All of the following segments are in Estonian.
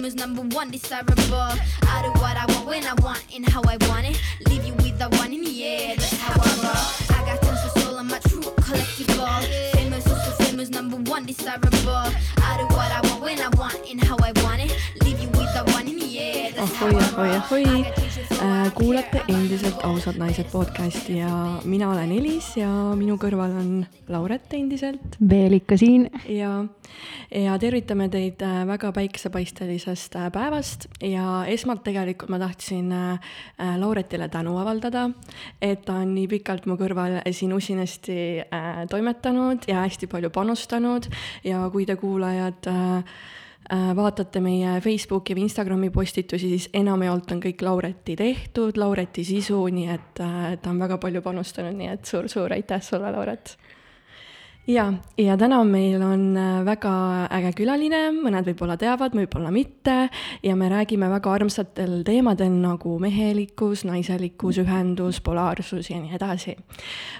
famous, number one, desirable. I do what I want when I want and how I want it. Leave you with the one in the air, that's how I roll. I got tons of soul, I'm a true collectible. Famous, also famous, number one, desirable. I do what I want when I want and how I want it. Leave you ahoi, ahoi, ahoi äh,. kuulate endiselt Ausad naised podcasti ja mina olen Elis ja minu kõrval on Lauret endiselt veel ikka siin. ja, ja tervitame teid äh, väga päiksepaistelisest äh, päevast ja esmalt tegelikult ma tahtsin Lauretile tänu avaldada, et ta on nii pikalt mu kõrval siin usinasti toimetanud ja hästi palju panustanud ja kui te kuulajad äh, vaatate meie Facebooki või Instagrami postitusi, siis enamjaolt on kõik Laureti tehtud, Laureti sisu, nii et äh, ta on väga palju panustanud, nii et suur-suur aitäh sulle, Lauret ja, ja täna meil on äh, väga äge külaline, mõned võib-olla teavad, võib-olla mitte ja me räägime väga armsatel teemadel nagu mehelikkus, naiselikkus, ühendus, polaarsus ja nii edasi.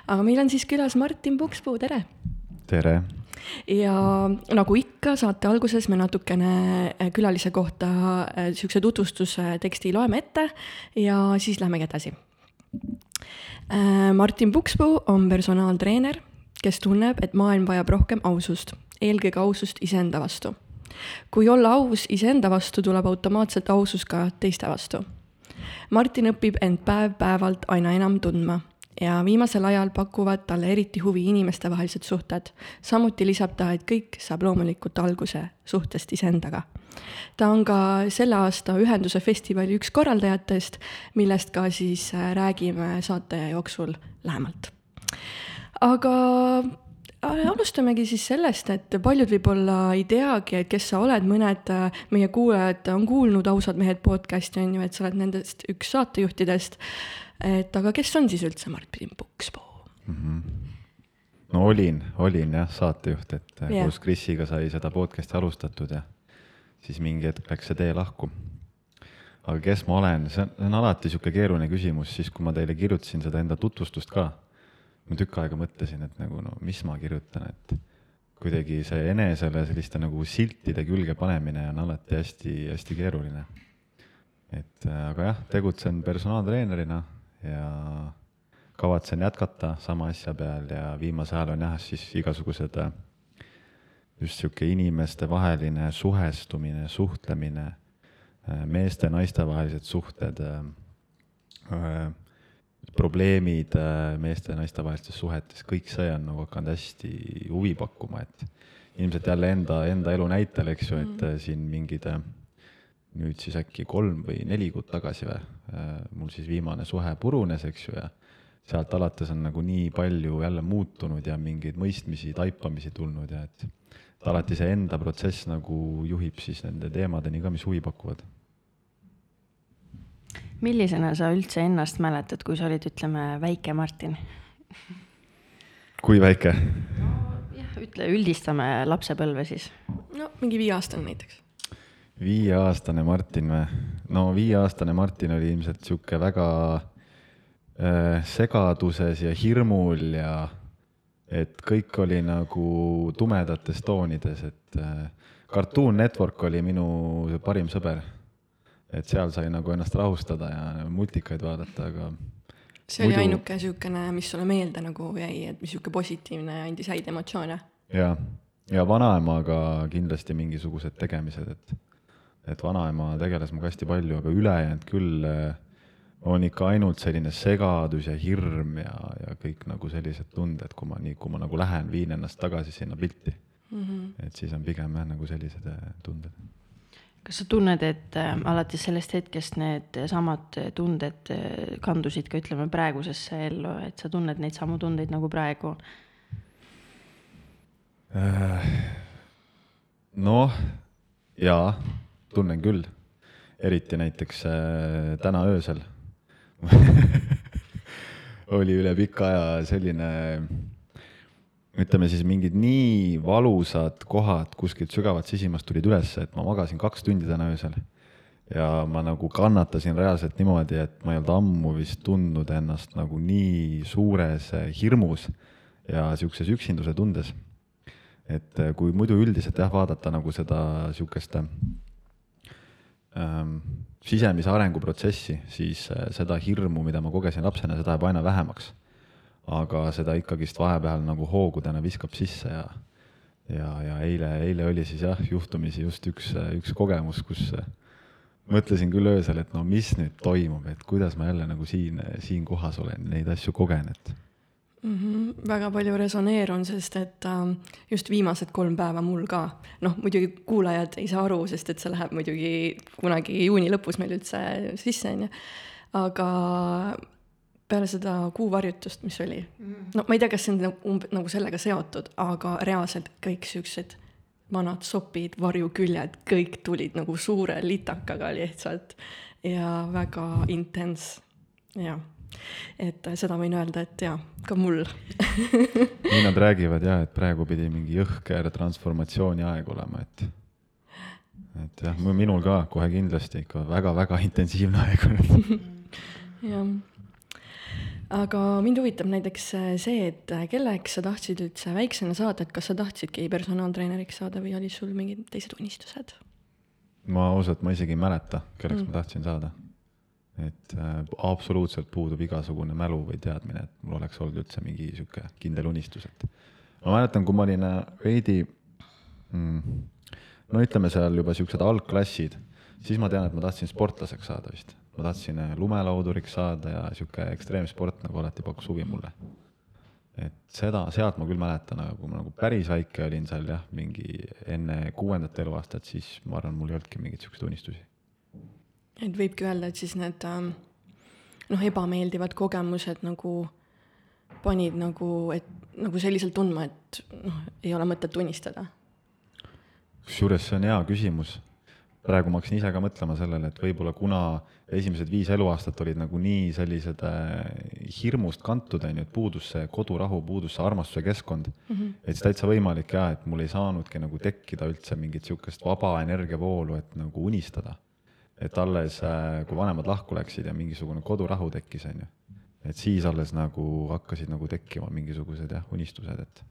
aga meil on siis külas Martin Pukspuu, tere! tere, ja nagu ikka, saate alguses me natukene äh, külalise kohta niisuguse tutvustusteksti loeme ette ja siis lähmegi edasi. Martin Pukspuu on personaaltreener, kes tunneb, et maailm vajab rohkem ausust, eelkõige ausust iseenda vastu. kui olla aus iseenda vastu, tuleb automaatselt ausus ka teiste vastu. Martin õpib end päev-päevalt aina enam tundma ja viimasel ajal pakuvad talle eriti huvi inimestevahelised suhted. samuti lisab ta, et kõik saab loomulikult alguse suhtest iseendaga. ta on ka selle aasta Ühenduse festivali üks korraldajatest, millest ka siis äh, räägime saate jooksul lähemalt. aga äh, alustamegi siis sellest, et paljud võib-olla ei teagi, et kes sa oled, mõned äh, meie kuulajad on kuulnud Ausad mehed podcast'i on ju, et sa oled nendest üks saatejuhtidest. Et aga kes on siis üldse Martin Pukspuu? no olin, olin jah saatejuht, et yeah. koos Krisiga sai seda podcast'i alustatud ja siis mingi hetk läks see tee lahku. aga kes ma olen, see on, see on alati niisugune keeruline küsimus, siis kui ma teile kirjutasin seda enda tutvustust ka, ma tükk aega mõtlesin, et nagu no mis ma kirjutan, et kuidagi see enesele selliste nagu siltide külge panemine on alati hästi-hästi keeruline. et äh, aga jah, tegutsen personaaltreenerina ja kavatsen jätkata sama asja peal ja viimasel ajal on jah, siis igasugused äh, just sihuke inimestevaheline suhestumine, suhtlemine, meeste-naiste vahelised suhted, probleemid äh, meeste ja naiste vahelistes suhetes, kõik see on nagu hakanud hästi huvi pakkuma, et ilmselt jälle enda, enda elu näitel, eks ju, et äh, siin mingid äh, nüüd siis äkki kolm või neli kuud tagasi või, mul siis viimane suhe purunes, eks ju, ja sealt alates on nagu nii palju jälle muutunud ja mingeid mõistmisi, taipamisi tulnud ja et et alati see enda protsess nagu juhib siis nende teemadeni ka, mis huvi pakuvad. millisena sa üldse ennast mäletad, kui sa olid, ütleme, väike Martin? kui väike? jah, ütle, üldistame lapsepõlve siis. no mingi viieaastane näiteks. Viieaastane Martin või? no viieaastane Martin oli ilmselt sihuke väga äh, segaduses ja hirmul ja et kõik oli nagu tumedates toonides, et äh, Cartoon Network oli minu parim sõber. et seal sai nagu ennast rahustada ja multikaid vaadata, aga see oli Muidu- ainuke niisugune, mis sulle meelde nagu jäi, et mis niisugune positiivne andis häid emotsioone. ja, ja vanaemaga kindlasti mingisugused tegemised, et, et vanaema tegeles minuga hästi palju, aga ülejäänud küll eh, on ikka ainult selline segadus ja hirm ja, ja kõik nagu sellised tunded, kui ma nii, kui ma nagu lähen, viin ennast tagasi sinna pilti mm. -hmm. et siis on pigem jah, nagu sellised eh, tunded. kas sa tunned, et äh, alates sellest hetkest need samad tunded äh, kandusid ka ütleme praegusesse ellu, et sa tunned neid samu tundeid nagu praegu? noh, jaa, tunnen küll, eriti näiteks äh, täna öösel. Oli üle pika aja selline, ütleme siis mingid nii valusad kohad kuskilt sügavalt sisimast tulid üles, et ma magasin kaks tundi täna öösel. ja ma nagu kannatasin reaalselt niimoodi, et ma ei olnud ammu vist tundnud ennast nagu nii suures äh, hirmus ja sihukeses üksinduse tundes. Et äh, kui muidu üldiselt jah, vaadata nagu seda sihukest sisemise arenguprotsessi, siis äh, seda hirmu, mida ma kogesin lapsena, seda jääb aina vähemaks. aga seda ikkagist vahepeal nagu hoogudena viskab sisse ja, ja, ja eile, eile oli siis jah, juhtumisi just üks, üks kogemus, kus äh, mõtlesin küll öösel, et no mis nüüd toimub, et kuidas ma jälle nagu siin, siin kohas olen, neid asju kogen, et mm. -hmm, väga palju resoneerun, sest et äh, just viimased kolm päeva mul ka, noh muidugi kuulajad ei saa aru, sest et see läheb muidugi kunagi juuni lõpus meil üldse sisse, on ju. aga peale seda kuuvarjutust, mis oli mm, no ma ei tea, kas see on nagu umb-, nagu sellega seotud, aga reaalselt kõik siuksed vanad sopid, varjuküljed, kõik tulid nagu suure litakaga lihtsalt ja väga intens, jah et seda võin öelda, et jaa, ka mul nii nad räägivad ja, et praegu pidi mingi jõhker transformatsiooni aeg olema, et, et jah, minul ka kohe kindlasti ikka väga-väga intensiivne aeg olnud jah, aga mind huvitab näiteks see, et kelleks sa tahtsid üldse väiksena saada, et kas sa tahtsidki personaaltreeneriks saada või olid sul mingid teised unistused? ma ausalt, ma isegi ei mäleta, kelleks mm. ma tahtsin saada et äh, absoluutselt puudub igasugune mälu või teadmine, et mul oleks olnud üldse mingi sihuke kindel unistus, et ma mäletan, kui ma olin äh, veidi mm, no ütleme seal juba siuksed algklassid, siis ma tean, et ma tahtsin sportlaseks saada vist. ma tahtsin äh, lumelauduriks saada ja sihuke ekstreemsport nagu alati pakkus huvi mulle. et seda, sealt ma küll mäletan, aga kui ma nagu päris väike olin seal jah, mingi enne kuuendat eluaastat, siis ma arvan, mul ei olnudki mingeid siukseid unistusi et võibki öelda, et siis need ähm, noh, ebameeldivad kogemused nagu panid nagu, et nagu selliselt tundma, et noh, ei ole mõtet unistada? kusjuures see on hea küsimus. praegu ma hakkasin ise ka mõtlema sellele, et võib-olla kuna esimesed viis eluaastat olid nagu nii sellised äh, hirmust kantud, on ju, et puudus see kodurahu, puudus see armastuse keskkond mm, -hmm. et siis täitsa võimalik ja, et mul ei saanudki nagu tekkida üldse mingit niisugust vaba energiavoolu, et nagu unistada et alles, äh, kui vanemad lahku läksid ja mingisugune kodurahu tekkis, on ju, et siis alles nagu hakkasid nagu tekkima mingisugused jah, unistused, et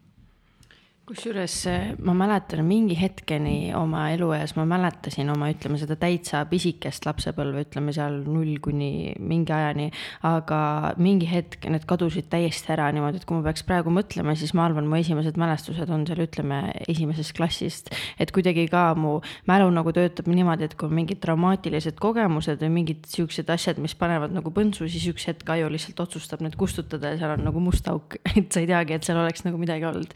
kusjuures eh, ma mäletan mingi hetkeni oma elueas, ma mäletasin oma, ütleme seda täitsa pisikest lapsepõlve, ütleme seal null kuni mingi ajani. aga mingi hetk need kadusid täiesti ära niimoodi, et kui ma peaks praegu mõtlema, siis ma arvan, mu esimesed mälestused on seal, ütleme esimesest klassist. et kuidagi ka mu mälu nagu töötab niimoodi, et kui on mingid traumaatilised kogemused või mingid siuksed asjad, mis panevad nagu põntsu, siis üks hetk aju lihtsalt otsustab need kustutada ja seal on nagu must auk, et sa ei teagi, et seal oleks nagu midagi olnud.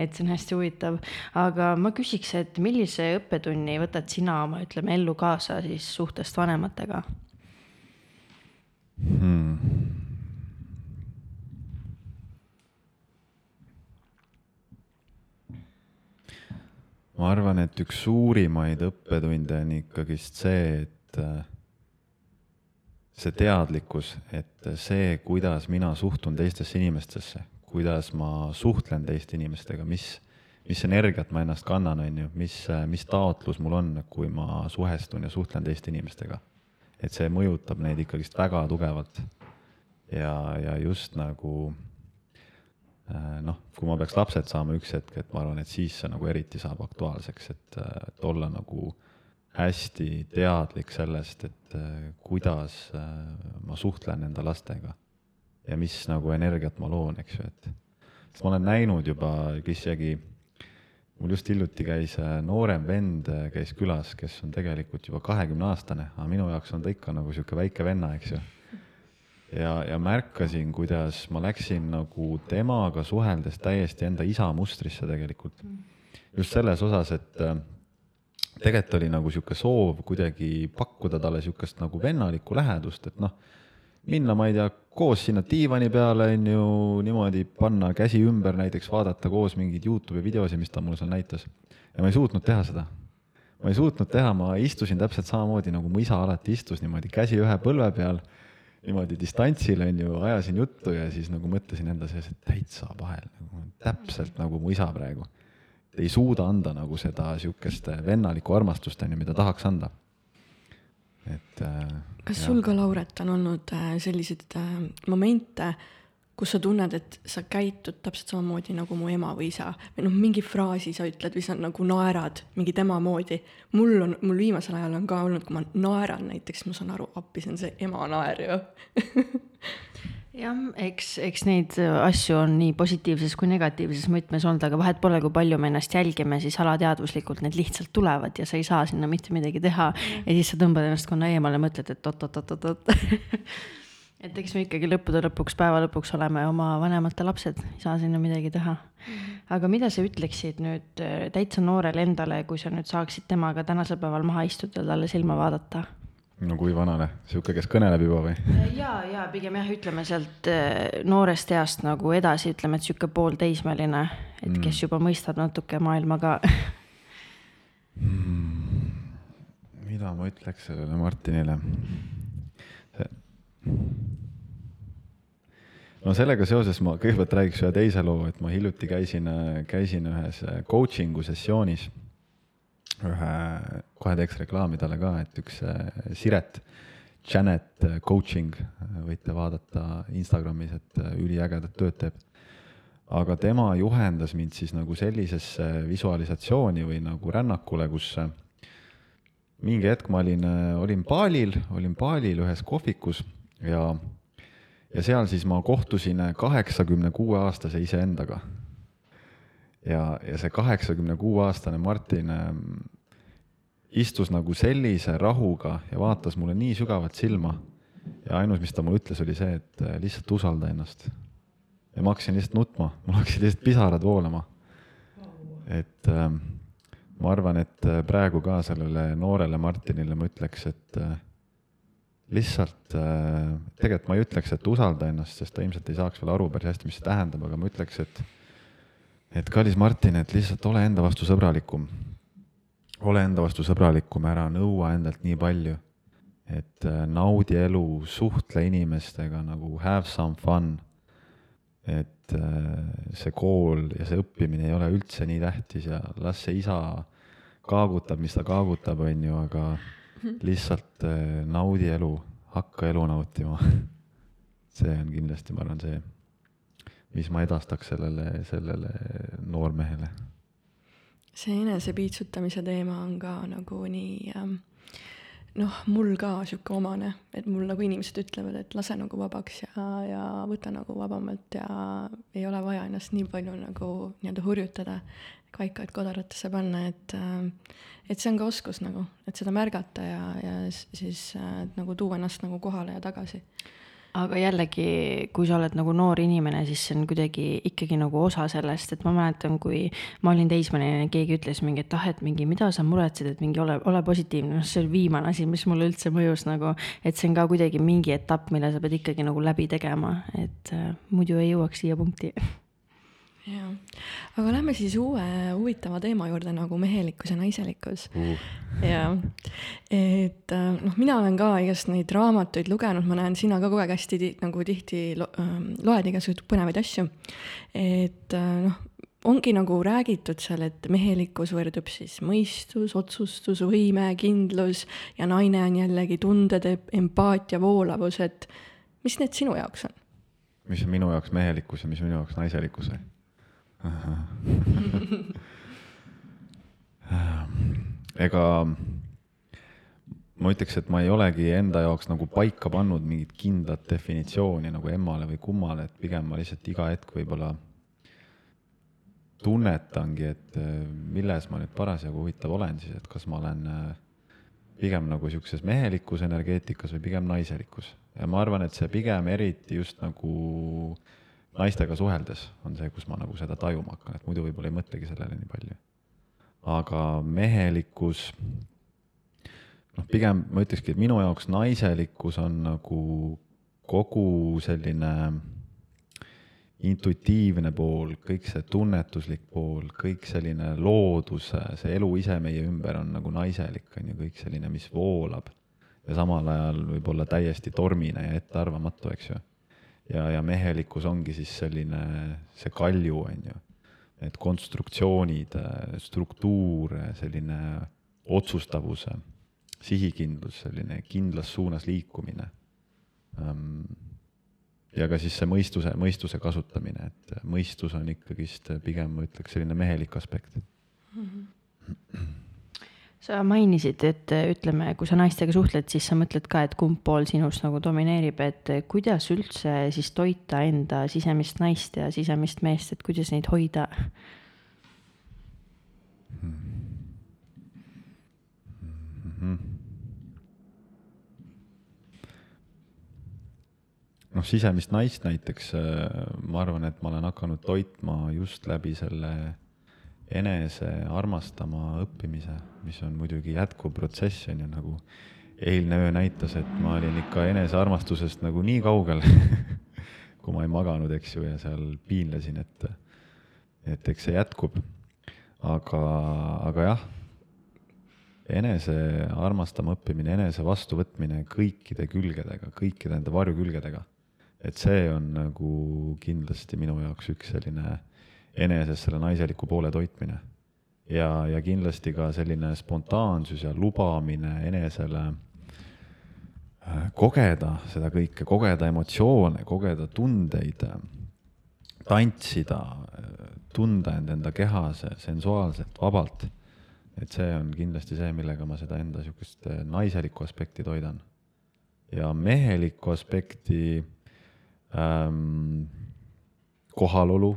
et see on hästi huvitav, aga ma küsiks, et millise õppetunni võtad sina oma, ütleme, ellu kaasa siis suhtest vanematega hmm.? ma arvan, et üks suurimaid õppetunde on ikkagist see, et äh, see teadlikkus, et see, kuidas mina suhtun teistesse inimestesse, kuidas ma suhtlen teiste inimestega, mis mis energiat ma ennast kannan, on ju, mis, mis taotlus mul on, kui ma suhestun ja suhtlen teiste inimestega. et see mõjutab neid ikkagist väga tugevalt. ja, ja just nagu äh, noh, kui ma peaks lapsed saama üks hetk, et ma arvan, et siis see nagu eriti saab aktuaalseks, et, et olla nagu hästi teadlik sellest, et äh, kuidas äh, ma suhtlen enda lastega ja mis nagu energiat ma loon, eks ju, et sest ma olen näinud juba isegi mul just hiljuti käis äh, noorem vend, äh, käis külas, kes on tegelikult juba kahekümne aastane, aga minu jaoks on ta ikka nagu sihuke väike venna, eks ju. ja, ja märkasin, kuidas ma läksin nagu temaga suheldes täiesti enda isa mustrisse tegelikult. just selles osas, et äh, tegelikult oli nagu sihuke soov kuidagi pakkuda talle sihukest nagu vennalikku lähedust, et noh minna, ma ei tea, koos sinna diivani peale, on ju, niimoodi panna käsi ümber näiteks, vaadata koos mingeid Youtube'i videosid, mis ta mulle seal näitas. ja ma ei suutnud teha seda. ma ei suutnud teha, ma istusin täpselt samamoodi, nagu mu isa alati istus niimoodi, käsi ühe põlve peal, niimoodi distantsil, on ju, ajasin juttu ja siis nagu mõtlesin enda sees, et täitsa vahel, nagu täpselt nagu mu isa praegu. ei suuda anda nagu seda sihukest vennalikku armastust, on ju, mida tahaks anda et äh, kas jah. sul ka, Lauret, on olnud äh, selliseid äh, momente, kus sa tunned, et sa käitud täpselt samamoodi nagu mu ema või isa või noh, mingi fraasi sa ütled või sa nagu naerad mingi tema moodi. mul on, mul viimasel ajal on ka olnud, kui ma naeran näiteks, ma saan aru, appi, see on see ema naer ju jah, eks, eks neid asju on nii positiivses kui negatiivses mõõtmes olnud, aga vahet pole, kui palju me ennast jälgime, siis alateadvuslikult need lihtsalt tulevad ja sa ei saa sinna mitte midagi teha. Ja siis sa tõmbad ennast konna eemale, mõtled, et oot-oot-oot-oot et eks me ikkagi lõppude lõpuks, päeva lõpuks oleme oma vanemate lapsed, ei saa sinna midagi teha. Mm.. aga mida sa ütleksid nüüd äh, täitsa noorele endale, kui sa nüüd saaksid temaga tänasel päeval maha istuda, talle silma vaadata? No kui vanale, sihuke, kes kõneleb juba või? ja, ja pigem jah, ütleme sealt äh, noorest east nagu edasi, ütleme, et sihuke poolteismeline, et kes mm. juba mõistab natuke maailma ka mm.. mida ma ütleks sellele Martinile? no sellega seoses ma kõigepealt räägiks ühe teise loo, et ma hiljuti käisin, käisin ühes coaching'u sessioonis ühe, kohe teeks reklaami talle ka, et üks äh, Siret, Janet äh, Coaching, äh, võite vaadata Instagramis, et üliägedat tööd teeb. aga tema juhendas mind siis nagu sellisesse visualisatsiooni või nagu rännakule, kus mingi hetk ma olin, olin baalil, olin baalil ühes kohvikus ja, ja seal siis ma kohtusin kaheksakümne kuue aastase iseendaga ja, ja see kaheksakümne kuue aastane Martin ähm, istus nagu sellise rahuga ja vaatas mulle nii sügavalt silma. ja ainus, mis ta mulle ütles, oli see, et äh, lihtsalt usalda ennast. ja ma hakkasin lihtsalt nutma, mul hakkasid lihtsalt pisarad voolama. et äh, ma arvan, et äh, praegu ka sellele noorele Martinile ma ütleks, et äh, lihtsalt tegelikult ma ei ütleks, et usalda ennast, sest ta ilmselt ei saaks veel aru päris hästi, mis see tähendab, aga ma ütleks, et et kallis Martin, et lihtsalt ole enda vastu sõbralikum. ole enda vastu sõbralikum, ära nõua endalt nii palju. et äh, naudi elu, suhtle inimestega nagu have some fun. et äh, see kool ja see õppimine ei ole üldse nii tähtis ja las see isa kaagutab, mis ta kaagutab, on ju, aga lihtsalt äh, naudi elu, hakka elu nautima see on kindlasti, ma arvan, see mis ma edastaks sellele, sellele noormehele? see enesepiitsutamise teema on ka nagu nii ähm, noh, mul ka sihuke omane, et mul nagu inimesed ütlevad, et lase nagu vabaks ja, ja võta nagu vabamalt ja ei ole vaja ennast nii palju nagu nii-öelda hurjutada, kaikaid kodaratesse panna, et äh, et see on ka oskus nagu, et seda märgata ja, ja siis äh, nagu tuua ennast nagu kohale ja tagasi aga jällegi, kui sa oled nagu noor inimene, siis see on kuidagi ikkagi nagu osa sellest, et ma mäletan, kui ma olin teismeline, keegi ütles mingi, et ah, et mingi, mida sa muretsed, et mingi ole, ole positiivne, noh, see oli viimane asi, mis mulle üldse mõjus nagu, et see on ka kuidagi mingi etapp, mille sa pead ikkagi nagu läbi tegema, et äh, muidu ei jõuaks siia punkti jaa, aga lähme siis uue huvitava teema juurde nagu mehelikkus ja naiselikkus uh.. jaa, et äh, noh, mina olen ka igast neid raamatuid lugenud, ma näen, sina ka kogu aeg hästi ti, nagu tihti lo, äh, loed igasuguseid põnevaid asju. et äh, noh, ongi nagu räägitud seal, et mehelikkus võrdub siis mõistus, otsustusvõime, kindlus ja naine on jällegi tunded, empaatia, voolavus, et mis need sinu jaoks on? mis on minu jaoks mehelikkus ja mis on minu jaoks naiselikkus või? ega ma ütleks, et ma ei olegi enda jaoks nagu paika pannud mingit kindlat definitsiooni nagu emmale või kummale, et pigem ma lihtsalt iga hetk võib-olla tunnetangi, et äh, milles ma nüüd parasjagu huvitav olen siis, et kas ma olen äh, pigem nagu sihukeses mehelikus energeetikas või pigem naiselikus. ja ma arvan, et see pigem eriti just nagu äh, naistega suheldes on see, kus ma nagu seda tajuma hakkan, et muidu võib-olla ei mõtlegi sellele nii palju. aga mehelikkus, noh, pigem ma ütlekski, et minu jaoks naiselikkus on nagu kogu selline intuitiivne pool, kõik see tunnetuslik pool, kõik selline loodus, see elu ise meie ümber on nagu naiselik, on ju, kõik selline, mis voolab ja samal ajal võib olla täiesti tormine ja ettearvamatu, eks ju ja, ja mehelikkus ongi siis selline, see kalju, on ju. Need konstruktsioonid, struktuur, selline otsustavus, sihikindlus, selline kindlas suunas liikumine um,. ja ka siis see mõistuse, mõistuse kasutamine, et mõistus on ikkagist pigem ma ütleks selline mehelik aspekt mm. -hmm. Sa mainisid, et ütleme, kui sa naistega suhtled, siis sa mõtled ka, et kumb pool sinust nagu domineerib, et kuidas üldse siis toita enda sisemist naist ja sisemist meest, et kuidas neid hoida hmm.? Mm -hmm. noh, sisemist naist näiteks ma arvan, et ma olen hakanud toitma just läbi selle enese armastama õppimise, mis on muidugi jätkuv protsess, on ju, nagu eilne öö näitas, et ma olin ikka enesearmastusest nagu nii kaugel kui ma ei maganud, eks ju, ja seal piinlesin, et, et eks see jätkub. aga, aga jah enese armastama õppimine, enese vastuvõtmine kõikide külgedega, kõikide nende varjukülgedega. et see on nagu kindlasti minu jaoks üks selline eneses selle naiseliku poole toitmine. ja, ja kindlasti ka selline spontaansus ja lubamine enesele äh, kogeda seda kõike, kogeda emotsioone, kogeda tundeid, tantsida, tunda end enda kehas sensuaalselt, vabalt et see on kindlasti see, millega ma seda enda niisugust äh, naiselikku aspekti toidan. ja mehelikku aspekti ähm, kohalolu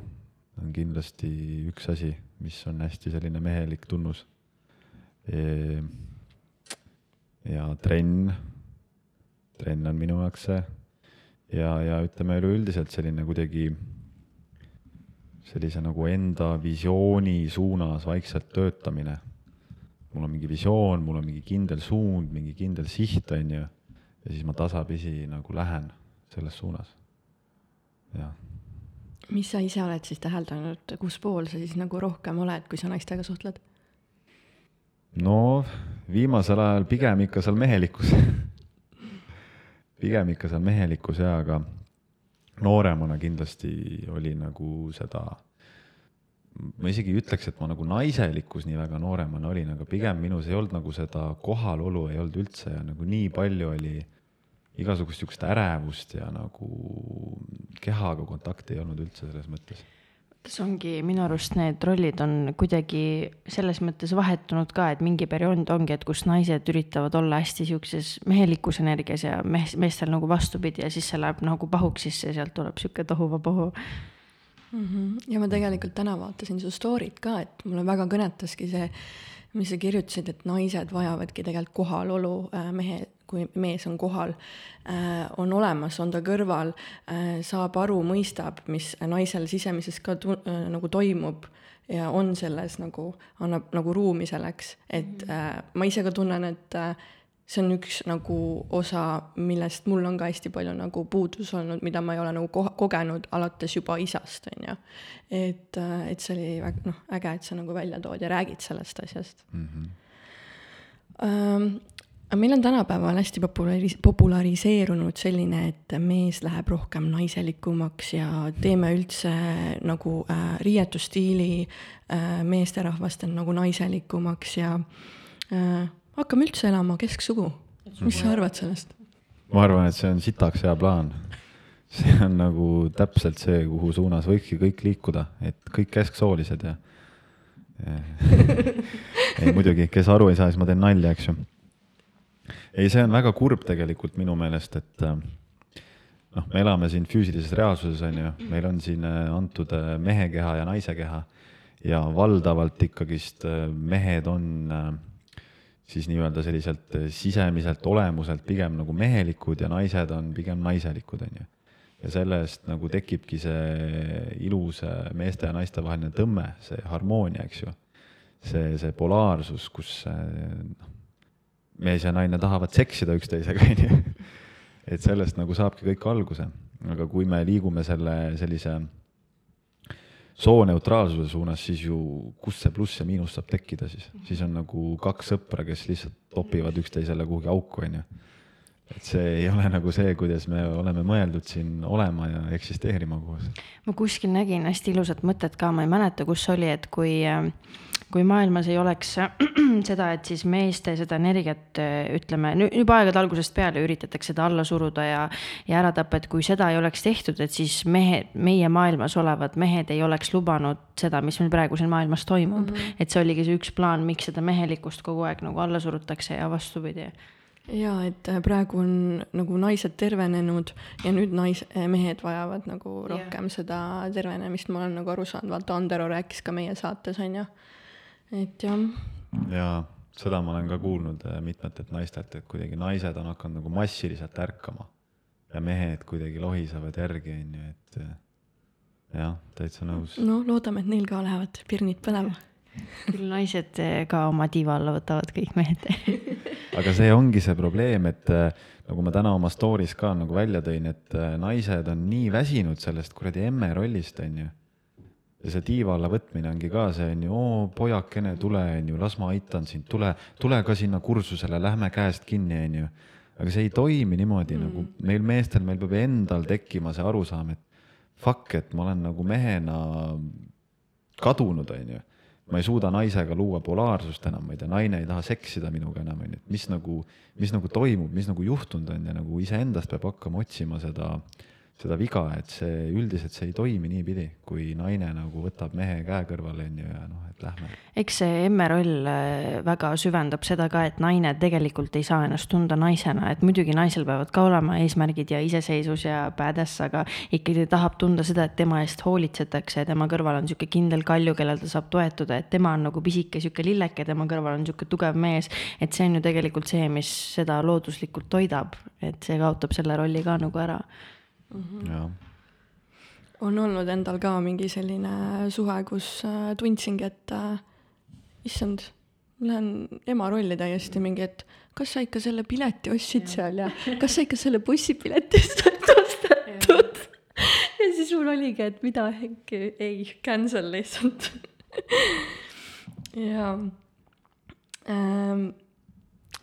on kindlasti üks asi, mis on hästi selline mehelik tunnus. Ja trenn, trenn on minu jaoks see. Ja, ja ütleme üleüldiselt selline kuidagi sellise nagu enda visiooni suunas vaikselt töötamine. Mul on mingi visioon, mul on mingi kindel suund, mingi kindel siht, on ju, ja siis ma tasapisi nagu lähen selles suunas, jah. Mis sa ise oled siis täheldanud, kus pool sa siis nagu rohkem oled, kui sa naistega suhtled? no viimasel ajal pigem ikka seal mehelikkus pigem ikka seal mehelikkus jaa, aga nooremana kindlasti oli nagu seda ma isegi ei ütleks, et ma nagu naiselikkus nii väga nooremana olin, aga pigem minus ei olnud nagu seda kohalolu ei olnud üldse ja nagu nii palju oli igasugust niisugust ärevust ja nagu kehaga kontakti ei olnud üldse selles mõttes. see ongi minu arust need rollid on kuidagi selles mõttes vahetunud ka, et mingi periood ongi, et kus naised üritavad olla hästi siukses mehelikus energias ja mees, meestel nagu vastupidi ja siis see läheb nagu pahuks sisse ja sealt tuleb sihuke tohuvapohu mm. -hmm. ja ma tegelikult täna vaatasin su story't ka, et mulle väga kõnetaski see, mis sa kirjutasid, et naised vajavadki tegelikult kohalolu äh, mehe, kui mees on kohal äh,, on olemas, on ta kõrval äh,, saab aru, mõistab, mis naisel sisemises ka tu- äh,, nagu toimub ja on selles nagu, annab nagu ruumi selleks, et äh, ma ise ka tunnen, et see on üks nagu osa, millest mul on ka hästi palju nagu puudus olnud, mida ma ei ole nagu ko kogenud alates juba isast, on ju. et, et see oli väga noh, äge, et sa nagu välja tood ja räägid sellest asjast mm. -hmm. Meil on tänapäeval hästi popularis-, populariseerunud selline, et mees läheb rohkem naiselikumaks ja teeme üldse nagu äh, riietusstiili äh, meesterahvastel nagu naiselikumaks ja äh, hakkame üldse elama kesksugu. mis sa arvad sellest? ma arvan, et see on sitaks hea plaan. see on nagu täpselt see, kuhu suunas võikski kõik liikuda, et kõik kesksoolised ja. ei muidugi, kes aru ei saa, siis ma teen nalja, eks ju. Ei, see on väga kurb tegelikult minu meelest, et äh, noh, me elame siin füüsilises reaalsuses, on ju, meil on siin äh, antud äh, mehe keha ja naise keha ja valdavalt ikkagist mehed on siis nii-öelda selliselt sisemiselt olemuselt pigem nagu mehelikud ja naised on pigem naiselikud, on ju. ja sellest nagu tekibki see ilus meeste ja naiste vaheline tõmme, see harmoonia, eks ju. see, see polaarsus, kus noh, mees ja naine tahavad seksida üksteisega, on ju. et sellest nagu saabki kõik alguse, aga kui me liigume selle sellise sooneutraalsuse suunas, siis ju kust see pluss ja miinus saab tekkida siis, siis on nagu kaks sõpra, kes lihtsalt topivad üksteisele kuhugi auku, onju. et see ei ole nagu see, kuidas me oleme mõeldud siin olema ja eksisteerima koos. ma kuskil nägin hästi ilusat mõtet ka, ma ei mäleta, kus oli, et kui äh, kui maailmas ei oleks seda, et siis meeste seda energiat ütleme, juba aegade algusest peale üritatakse seda alla suruda ja, ja ära tappa, et kui seda ei oleks tehtud, et siis mehed, meie maailmas olevad mehed ei oleks lubanud seda, mis meil praegu siin maailmas toimub mm. -hmm. et see oligi see üks plaan, miks seda mehelikkust kogu aeg nagu alla surutakse ja vastupidi ja et äh, praegu on nagu naised tervenenud ja nüüd nais-, äh, mehed vajavad nagu rohkem yeah. seda tervenemist, ma olen nagu aru saanud, vaata Andero rääkis ka meie saates on ju, et jah. ja seda ma olen ka kuulnud äh, mitmetelt naistelt, et kuidagi naised on hakanud nagu massiliselt ärkama ja mehed kuidagi lohisevad järgi, on ju, et jah, täitsa nõus. no loodame, et neil ka lähevad pirnid põlema. küll naised ka oma tiiva alla võtavad kõik mehed aga see ongi see probleem, et nagu ma täna oma story's ka nagu välja tõin, et naised on nii väsinud sellest kuradi emme rollist, onju. Ja see tiiva alla võtmine ongi ka see onju, oo pojakene, tule onju, las ma aitan sind, tule, tule ka sinna kursusele, lähme käest kinni, onju. aga see ei toimi niimoodi mm. nagu meil meestel, meil peab endal tekkima see arusaam, et fuck, et ma olen nagu mehena kadunud, onju. ma ei suuda naisega luua polaarsust enam, ma ei tea, naine ei taha seksida minuga enam, onju, et mis nagu, mis nagu toimub, mis nagu juhtunud on ja nagu iseendast peab hakkama otsima seda äh, seda viga, et see üldiselt see ei toimi niipidi, kui naine nagu võtab mehe käe kõrvale onju ja noh, et lähme. eks see emme roll äh, väga süvendab seda ka, et naine tegelikult ei saa ennast tunda naisena, et muidugi naisel peavad ka olema eesmärgid ja iseseisvus ja badass, aga ikkagi ta tahab tunda seda, et tema eest hoolitsetakse ja tema kõrval on sihuke kindel kalju, kellel ta saab toetuda, et tema on nagu pisike sihuke lilleke, tema kõrval on sihuke tugev mees. et see on ju tegelikult see, mis seda looduslikult toidab, et see kaotab selle rolli ka nagu ära mm. -hmm. on olnud endal ka mingi selline suhe, kus äh, tundsingi, et äh, issand, ma lähen ema rolli täiesti mingi, et kas sa ikka selle pileti ostsid ja. seal ja kas sa ikka selle bussipiletist oled ostetud ja siis mul oligi, et mida äkki, ei, cancel lihtsalt ja ähm,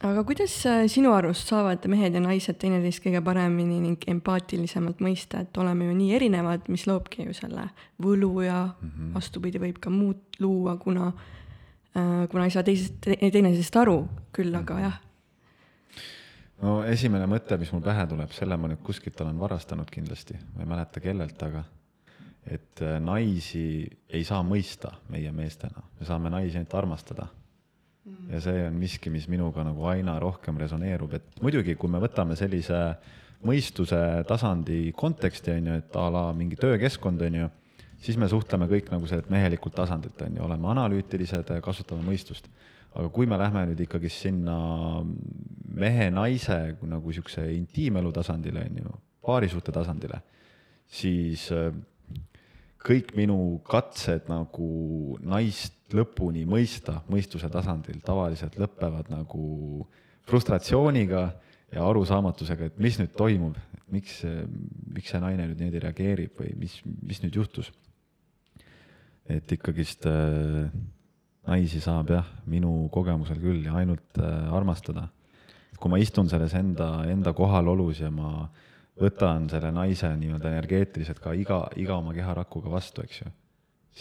aga kuidas äh, sinu arust saavad mehed ja naised teineteist kõige paremini ning empaatilisemalt mõista, et oleme ju nii erinevad, mis loobki ju selle võlu ja mm -hmm. vastupidi, võib ka muud luua, kuna äh,, kuna ei saa teisest, teineteisest aru, küll aga jah. no esimene mõte, mis mul pähe tuleb, selle ma nüüd kuskilt olen varastanud kindlasti, ma ei mäleta kellelt, aga et äh, naisi ei saa mõista meie meestena, me saame naisi ainult armastada ja see on miski, mis minuga nagu aina rohkem resoneerub, et muidugi, kui me võtame sellise mõistuse tasandi konteksti, on ju, et a la mingi töökeskkond, on ju, siis me suhtleme kõik nagu sellelt mehelikult tasandilt, on ju, oleme analüütilised, kasutame mõistust. aga kui me lähme nüüd ikkagi sinna mehe-naise nagu niisuguse intiimelu tasandile, on ju, paarisuhte tasandile, siis kõik minu katsed nagu naist lõpuni mõista mõistuse tasandil tavaliselt lõpevad nagu frustratsiooniga ja arusaamatusega, et mis nüüd toimub, miks, miks see naine nüüd niimoodi reageerib või mis, mis nüüd juhtus. et ikkagist äh, naisi saab jah, minu kogemusel küll ja ainult äh, armastada. kui ma istun selles enda, enda kohalolus ja ma äh, võtan selle naise nii-öelda energeetiliselt ka iga, iga oma keharakuga vastu, eks ju,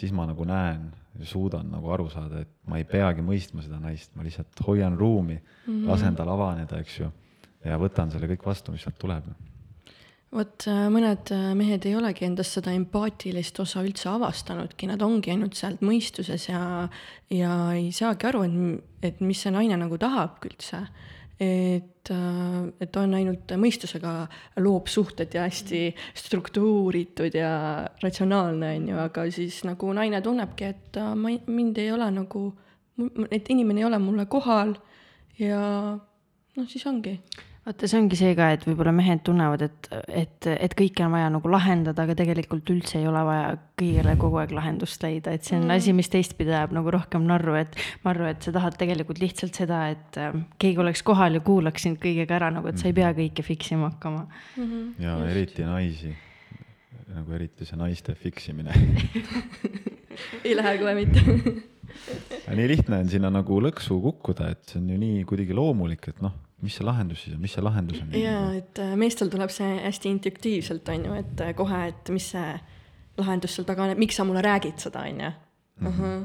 siis ma nagu näen, suudan nagu aru saada, et ma ei peagi mõistma seda naist, ma lihtsalt hoian ruumi mm, -hmm. lasen tal avaneda, eks ju, ja võtan selle kõik vastu, mis sealt tuleb. Vot äh, mõned äh, mehed ei olegi endast seda empaatilist osa üldse avastanudki, nad ongi ainult sealt mõistuses ja, ja ei saagi aru, et, et mis see naine nagu tahab üldse et, äh, et on ainult mõistusega loob suhted ja hästi struktuuritud ja ratsionaalne, on ju, aga siis nagu naine tunnebki, et äh, ma, mind ei ole nagu, et inimene ei ole mulle kohal ja noh, siis ongi vaata, see ongi see ka, et võib-olla mehed tunnevad, et, et, et kõike on vaja nagu lahendada, aga tegelikult üldse ei ole vaja kõigele kogu aeg lahendust leida, et see on mm. asi, mis teistpidi ajab nagu rohkem narru, et ma arvan, et sa tahad tegelikult lihtsalt seda, et äh, keegi oleks kohal ja kuulaks sind kõigega ära nagu, et sa ei pea kõike fix ima hakkama mm. -hmm. ja Just. eriti naisi, nagu eriti see naiste fix imine ei lähe kohe mitte nii lihtne on sinna nagu lõksu kukkuda, et see on ju nii kuidagi loomulik, et noh mis see lahendus siis on, mis see lahendus on? jaa, et äh, meestel tuleb see hästi intuitiivselt, on ju, et äh, kohe, et mis see lahendus seal taga on, et miks sa mulle räägid seda, on ju. Mhm.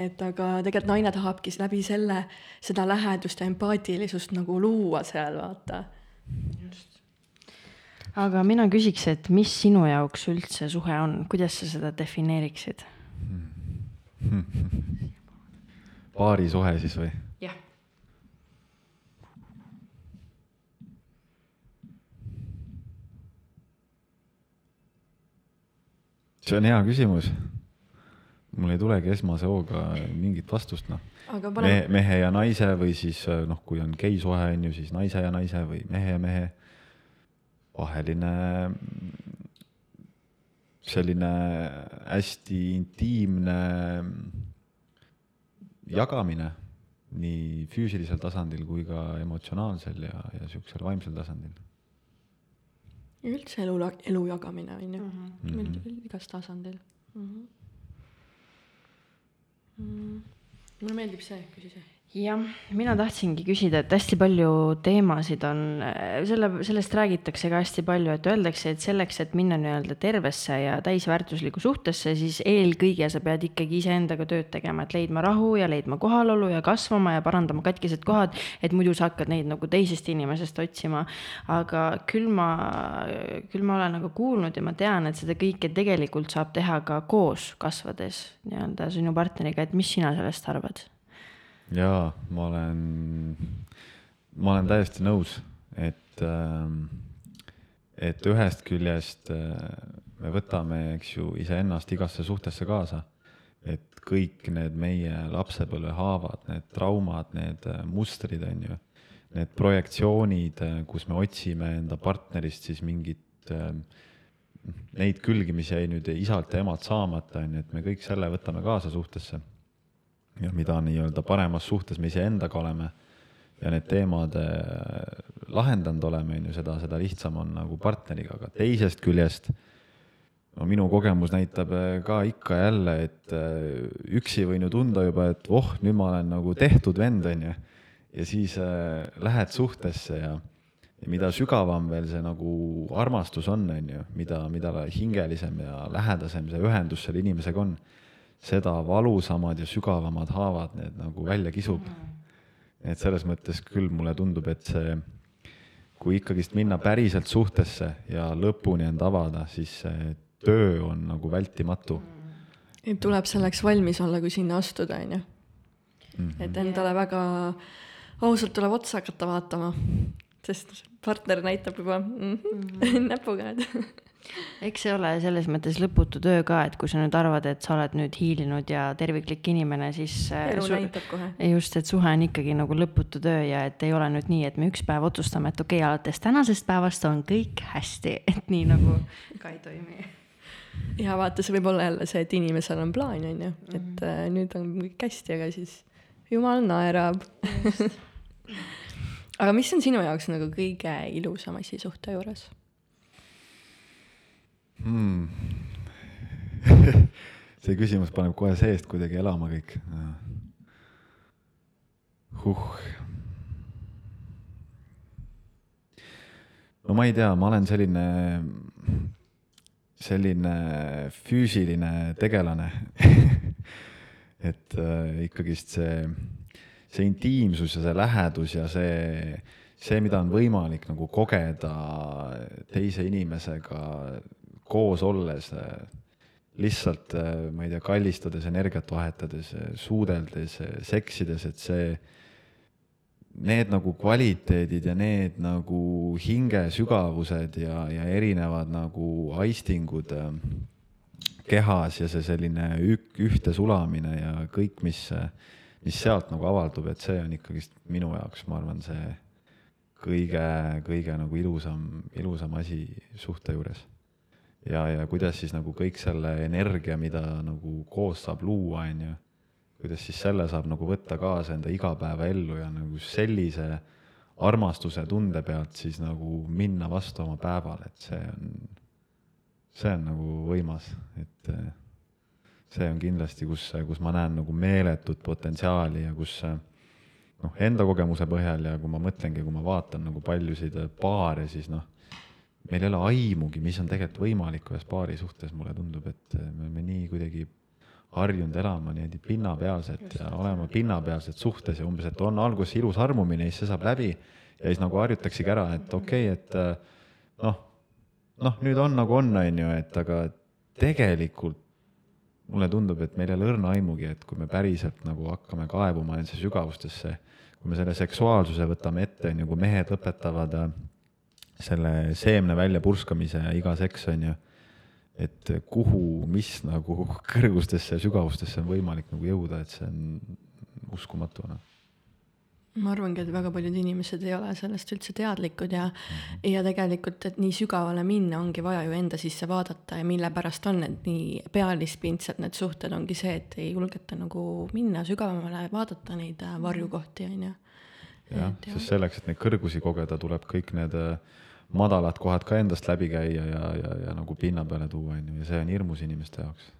et aga tegelikult naine tahabki läbi selle seda lähedust ja empaatilisust nagu luua seal, vaata. aga mina küsiks, et mis sinu jaoks üldse suhe on, kuidas sa seda defineeriksid? paarisuhe siis või? jah. See on hea küsimus. mul ei tulegi esmase hooga mingit vastust, noh. Pane... mehe, mehe ja naise või siis noh, kui on geisuhe on ju, siis naise ja naise või mehe ja mehe vaheline selline hästi intiimne jagamine nii füüsilisel tasandil kui ka emotsionaalsel ja, ja niisugusel vaimsel tasandil. Üldse elu, elu jagamine on ju mm, -hmm. igas tasandil mm. -hmm. Mm. mulle meeldib see, küsi see jah, mina tahtsingi küsida, et hästi palju teemasid on, selle, sellest räägitakse ka hästi palju, et öeldakse, et selleks, et minna nii-öelda tervesse ja täisväärtuslikku suhtesse, siis eelkõige sa pead ikkagi iseendaga tööd tegema, et leidma rahu ja leidma kohalolu ja kasvama ja parandama katkised kohad, et muidu sa hakkad neid nagu teisest inimesest otsima. aga küll ma, küll ma olen nagu kuulnud ja ma tean, et seda kõike tegelikult saab teha ka koos kasvades nii-öelda sinu partneriga, et mis sina sellest arvad? Jaa, ma olen, ma olen täiesti nõus, et, ähm, et ühest küljest äh, me võtame, eks ju, iseennast igasse suhtesse kaasa. et kõik need meie lapsepõlve haavad, need traumad, need äh, mustrid, on ju, need projektsioonid, äh, kus me otsime enda partnerist siis mingit neid külgi, mis jäi nüüd isalt ja emalt saamata, on ju, et me kõik selle võtame kaasa suhtesse ja mida nii-öelda paremas suhtes me iseendaga oleme ja need teemad äh, lahendanud oleme, on ju, seda, seda lihtsam on nagu partneriga, aga teisest küljest no minu kogemus näitab äh, ka ikka ja jälle, et äh, üksi võin ju tunda juba, et voh, nüüd ma olen nagu tehtud vend, on ju. ja siis äh, lähed suhtesse ja, ja mida sügavam veel see nagu armastus on, on ju, mida, mida hingelisem ja lähedasem see ühendus selle inimesega on seda valusamad ja sügavamad haavad need nagu välja kisub. et selles mõttes küll mulle tundub, et see, kui ikkagist minna päriselt suhtesse ja lõpuni end avada, siis see töö on nagu vältimatu. tuleb selleks valmis olla, kui sinna astuda, on ju. Mhm. et endale väga ausalt tuleb otsa hakata vaatama, sest partner näitab juba mm -hmm, näpuga, et eks see ole selles mõttes lõputu töö ka, et kui sa nüüd arvad, et sa oled nüüd hiilinud ja terviklik inimene, siis. Äh, elu näitab kohe. just, et suhe on ikkagi nagu lõputu töö ja et ei ole nüüd nii, et me üks päev otsustame, et okei okay,, alates tänasest päevast on kõik hästi, et nii nagu ka ei toimi. ja vaata, see võib olla jälle see, et inimesel on plaan, on ju, et mm -hmm. äh, nüüd on kõik hästi, aga siis jumal naerab aga mis on sinu jaoks nagu kõige ilusam asi suhte juures? Hmm. see küsimus paneb kohe seest kuidagi elama kõik. huh. no ma ei tea, ma olen selline, selline füüsiline tegelane et äh, ikkagist see, see intiimsus ja see lähedus ja see, see, mida on võimalik nagu kogeda teise inimesega koos olles äh, lihtsalt, äh, ma ei tea, kallistades, energiat vahetades, äh, suudeldes, seksides, et see, need nagu kvaliteedid ja need nagu hingesügavused ja, ja erinevad nagu aistingud kehas ja see selline ük-, ühte sulamine ja kõik, mis, mis sealt nagu avaldub, et see on ikkagist minu jaoks, ma arvan, see kõige, kõige nagu ilusam, ilusam asi suhte juures ja, ja kuidas siis nagu kõik selle energia, mida nagu koos saab luua, on ju, kuidas siis selle saab nagu võtta kaasa enda igapäevaellu ja nagu sellise armastuse tunde pealt siis nagu minna vastu oma päevale, et see on, see on nagu võimas, et eh, see on kindlasti, kus, kus ma näen nagu meeletut potentsiaali ja kus noh, enda kogemuse põhjal ja kui ma mõtlengi, kui ma vaatan nagu paljusid paare, siis noh meil ei ole aimugi, mis on tegelikult võimalik ühes paari suhtes, mulle tundub, et me oleme nii kuidagi harjunud elama niimoodi pinnapealselt ja olema pinnapealselt suhtes ja umbes, et on alguses ilus armumine ja siis see saab läbi ja siis nagu harjutaksegi ära, et okei okay,, et äh, noh, noh, nüüd on nagu on, on ju, et aga tegelikult mulle tundub, et meil ei ole õrna aimugi, et kui me päriselt nagu hakkame kaevuma nendesse sügavustesse, kui me selle seksuaalsuse võtame ette, on ju, kui mehed õpetavad äh, selle seemne väljapurskamise iga seks, on ju, et kuhu, mis nagu kõrgustesse ja sügavustesse on võimalik nagu jõuda, et see on uskumatu, noh ma arvangi, et väga paljud inimesed ei ole sellest üldse teadlikud ja mm., ja tegelikult, et nii sügavale minna, ongi vaja ju enda sisse vaadata ja mille pärast on need nii pealispindsed need suhted, ongi see, et ei julgeta nagu minna sügavamale, vaadata neid äh, varjukohti, on ju. jah, sest selleks, et neid kõrgusi kogeda, tuleb kõik need äh, madalad kohad ka endast läbi käia ja, ja, ja nagu pinna peale tuua, on ju, ja see on hirmus inimeste jaoks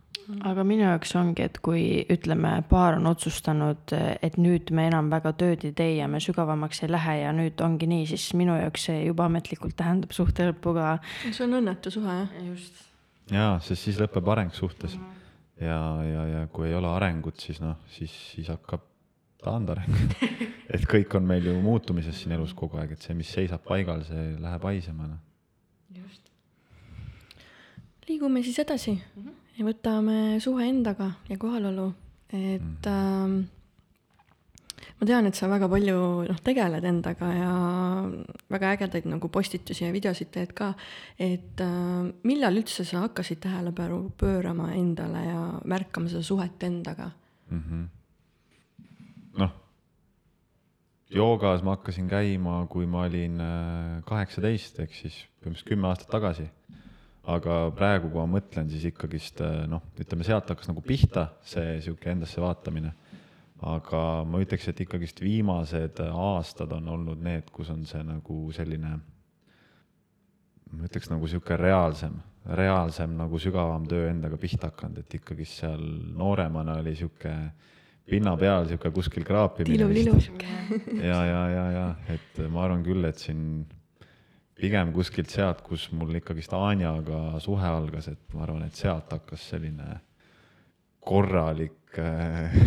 aga minu jaoks ongi, et kui ütleme, paar on otsustanud, et nüüd me enam väga tööd ei tee ja me sügavamaks ei lähe ja nüüd ongi nii, siis minu jaoks see juba ametlikult tähendab suhte lõppu ka. see on õnnetu suhe, jah. just. jaa, sest siis lõpeb areng suhtes mm. -hmm. ja, ja, ja kui ei ole arengut, siis noh, siis, siis hakkab taandareng et kõik on meil ju muutumises siin elus kogu aeg, et see, mis seisab paigal, see läheb haisema, noh. just. liigume siis edasi mm. -hmm ja võtame suhe endaga ja kohalolu, et mm. äh, ma tean, et sa väga palju noh, tegeled endaga ja väga ägedaid nagu postitusi ja videosid teed ka, et äh, millal üldse sa hakkasid tähelepanu pöörama endale ja märkama seda suhet endaga mm? -hmm. Noh, joogas ma hakkasin käima, kui ma olin äh, kaheksateist, ehk siis põhimõtteliselt kümme aastat tagasi aga praegu, kui ma mõtlen, siis ikkagist eh, noh, ütleme sealt hakkas nagu pihta see sihuke endasse vaatamine. aga ma ütleks, et ikkagist viimased aastad on olnud need, kus on see nagu selline, ma ütleks nagu sihuke reaalsem, reaalsem nagu sügavam töö endaga pihta hakanud, et ikkagist seal nooremana oli sihuke pinna peal sihuke kuskil kraapimine. tilulilu sihuke. ja, ja, ja, ja et ma arvan küll, et siin pigem kuskilt sealt, kus mul ikkagist Anjaga suhe algas, et ma arvan, et sealt hakkas selline korralik äh,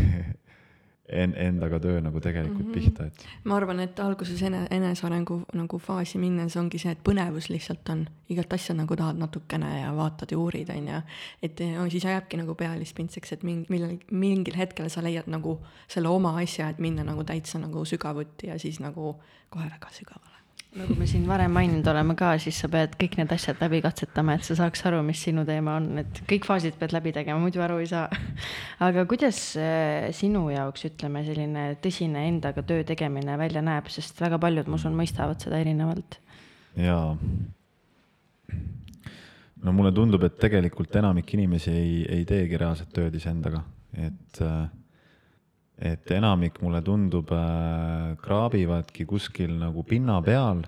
en-, endaga töö nagu tegelikult mm -hmm. pihta, et. ma arvan, et alguses ene-, enesearengu nagu faasi minnes ongi see, et põnevus lihtsalt on, igat asja nagu tahad natukene ja vaatad ja uurid, on ju. et no, siis jääbki nagu pealispindseks, et mingi, millal, mingil hetkel sa leiad nagu selle oma asja, et minna nagu täitsa nagu sügavuti ja siis nagu kohe väga sügavale nagu me siin varem maininud oleme ka, siis sa pead kõik need asjad läbi katsetama, et sa saaks aru, mis sinu teema on, et kõik faasid pead läbi tegema, muidu aru ei saa. aga kuidas äh, sinu jaoks, ütleme, selline tõsine endaga töö tegemine välja näeb, sest väga paljud, ma usun, mõistavad seda erinevalt. jaa. no mulle tundub, et tegelikult enamik inimesi ei, ei teegi reaalset tööd iseendaga, et äh, et enamik mulle tundub äh, kraabivadki kuskil nagu pinna peal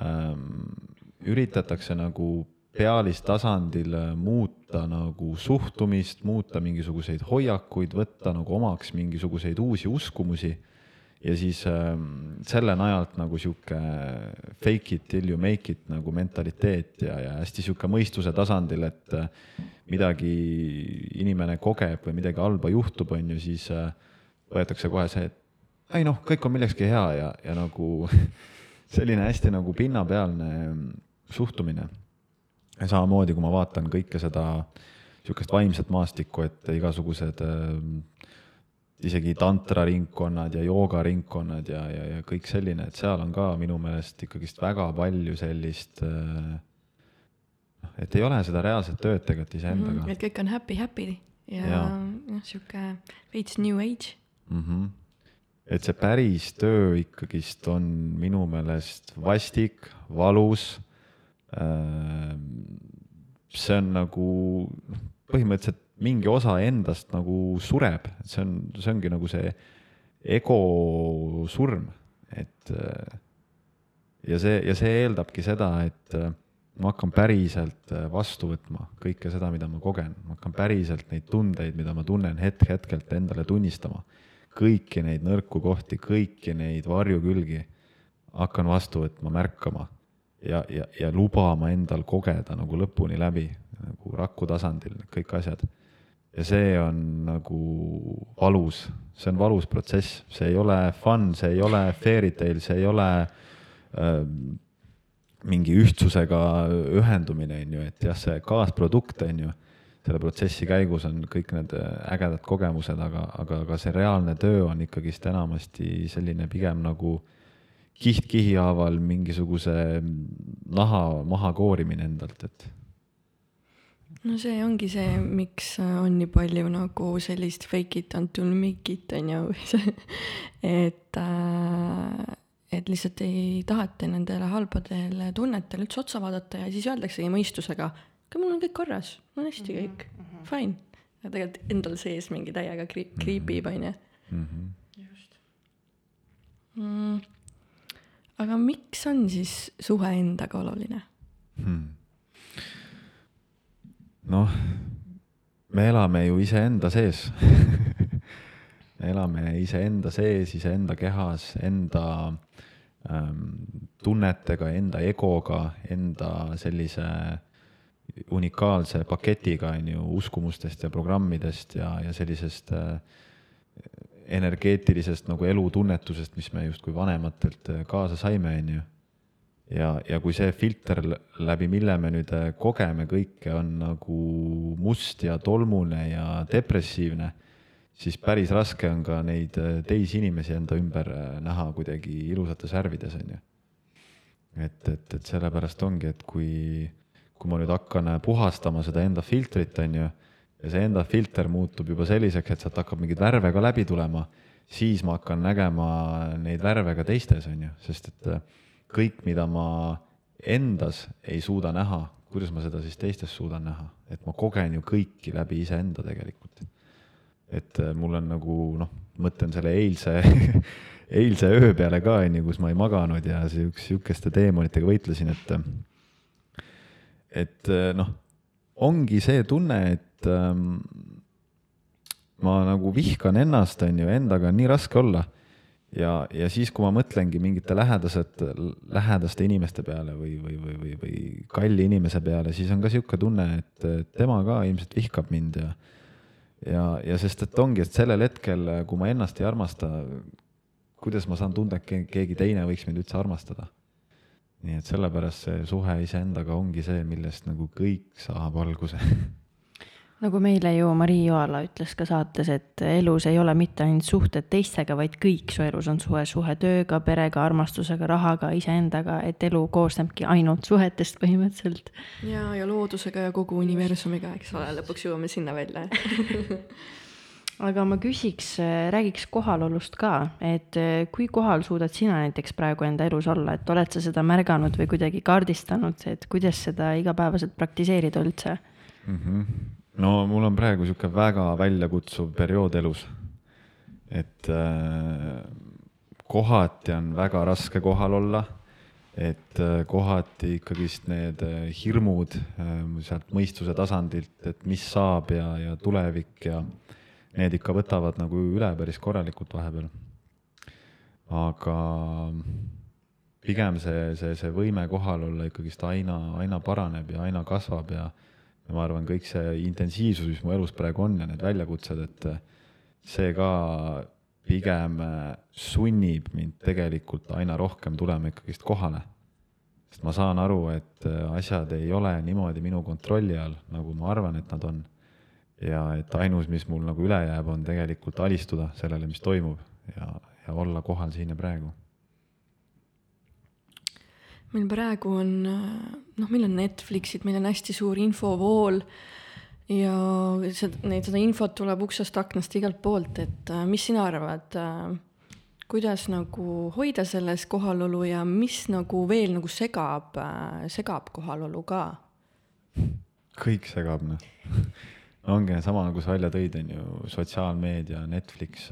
ähm,. üritatakse nagu pealistasandil äh, muuta nagu suhtumist, muuta mingisuguseid hoiakuid, võtta nagu omaks mingisuguseid uusi uskumusi ja siis äh, selle najalt nagu sihuke fake it till you make it nagu mentaliteet ja, ja hästi sihuke mõistuse tasandil, et äh, midagi inimene kogeb või midagi halba juhtub, on ju, siis äh, võetakse kohe see, et ei noh, kõik on millekski hea ja, ja nagu selline hästi nagu pinnapealne suhtumine. ja samamoodi, kui ma vaatan kõike seda niisugust vaimset maastikku, et igasugused äh, isegi tantraringkonnad ja joogaringkonnad ja, ja, ja kõik selline, et seal on ka minu meelest ikkagist väga palju sellist äh, et ei ole seda reaalset tööd tegelikult iseendaga mm. et kõik on happy, happy ja noh, sihuke veits new age mm. -hmm. et see päris töö ikkagist on minu meelest vastik, valus. Ähm, see on nagu põhimõtteliselt mingi osa endast nagu sureb, see on, see ongi nagu see ego surm, et äh, ja see, ja see eeldabki seda, et äh, ma hakkan päriselt äh, vastu võtma kõike seda, mida ma kogen, ma hakkan päriselt neid tundeid, mida ma tunnen hetk-hetkelt endale tunnistama kõiki neid nõrku kohti, kõiki neid varjukülgi hakkan vastu võtma, märkama ja, ja, ja lubama endal kogeda nagu lõpuni läbi, nagu raku tasandil kõik asjad. ja see on nagu valus, see on valus protsess, see ei ole fun, see ei ole fairy tale, see ei ole äh, mingi ühtsusega ühendumine, on ju, et jah, see kaasprodukt, on ju, selle protsessi käigus on kõik need ägedad kogemused, aga, aga, aga see reaalne töö on ikkagist enamasti selline pigem nagu kiht kihi haaval mingisuguse naha maha koorimine endalt, et. No see ongi see, miks on nii palju nagu sellist fake it until make it on ju. Et äh, et lihtsalt ei taheta nendele halbadele tunnetele üldse otsa vaadata ja siis öeldaksegi mõistusega, aga mul on kõik korras, mul on hästi kõik mm, -hmm. fine. aga tegelikult endal sees mingi täiega kri-, kriipib, on ju. Mhm. just mm,. aga miks on siis suhe endaga oluline hmm.? noh, me elame ju iseenda sees me elame iseenda sees, iseenda kehas, enda ähm, tunnetega, enda egoga, enda sellise unikaalse paketiga, on ju, uskumustest ja programmidest ja, ja sellisest äh, energeetilisest nagu elutunnetusest, mis me justkui vanematelt äh, kaasa saime, on ju ja, ja kui see filter, läbi mille me nüüd äh, kogeme kõike, on nagu must ja tolmune ja depressiivne, siis päris raske on ka neid teisi inimesi enda ümber äh, näha kuidagi ilusates värvides, on ju. et, et, et sellepärast ongi, et kui, kui ma nüüd hakkan puhastama seda enda filtrit, on ju, ja see enda filter muutub juba selliseks, et sealt hakkab mingeid värve ka läbi tulema, siis ma hakkan nägema neid värve ka teistes, on ju, sest et kõik, mida ma endas ei suuda näha, kuidas ma seda siis teistes suudan näha, et ma kogen ju kõiki läbi iseenda tegelikult. et äh, mul on nagu noh, mõtlen selle eilse eilse öö peale ka onju, kus ma ei maganud ja siukse, sihukeste teemonitega võitlesin, et et äh, noh, ongi see tunne, et ähm, ma nagu vihkan ennast, onju, endaga on nii raske olla ja, ja siis, kui ma mõtlengi mingite lähedased, lähedaste inimeste peale või, või, või, või, või kalli inimese peale, siis on ka sihuke tunne, et tema ka ilmselt vihkab mind ja ja, ja sest, et ongi, et sellel hetkel, kui ma ennast ei armasta, kuidas ma saan tunda, et keegi teine võiks mind üldse armastada. Nii et sellepärast see suhe iseendaga ongi see, millest nagu kõik saab alguse. Nagu meile ju Marii Joala ütles ka saates, et elus ei ole mitte ainult suhted teistega, vaid kõik su elus on suhe, suhe tööga, perega, armastusega, rahaga, iseendaga, et elu koosnebki ainult suhetest põhimõtteliselt. ja, ja loodusega ja kogu universumiga, eks ole, lõpuks jõuame sinna välja aga ma küsiks, räägiks kohalolust ka, et kui kohal suudad sina näiteks praegu enda elus olla, et oled sa seda märganud või kuidagi kaardistanud, et kuidas seda igapäevaselt praktiseerida üldse mm? -hmm no mul on praegu sihuke väga väljakutsuv periood elus. et äh, kohati on väga raske kohal olla, et äh, kohati ikkagist need äh, hirmud äh, sealt mõistuse tasandilt, et mis saab ja, ja tulevik ja need ikka võtavad nagu üle päris korralikult vahepeal. aga pigem see, see, see võime kohal olla ikkagist aina, aina paraneb ja aina kasvab ja ja ma arvan, kõik see intensiivsus, mis mu elus praegu on ja need väljakutsed, et see ka pigem sunnib mind tegelikult aina rohkem tulema ikkagist kohale. sest ma saan aru, et asjad ei ole niimoodi minu kontrolli all, nagu ma arvan, et nad on. Ja et ainus, mis mul nagu üle jääb, on tegelikult alistuda sellele, mis toimub ja, ja olla kohal siin ja praegu meil praegu on, noh, meil on Netflixid, meil on hästi suur infovool ja seda, neid, seda infot tuleb uksest, aknast, igalt poolt, et äh, mis sina arvad, äh, kuidas nagu hoida selles kohalolu ja mis nagu veel nagu segab, äh, segab kohalolu ka? kõik segab, noh. ongi sama, nagu sa välja tõid, on ju, sotsiaalmeedia, Netflix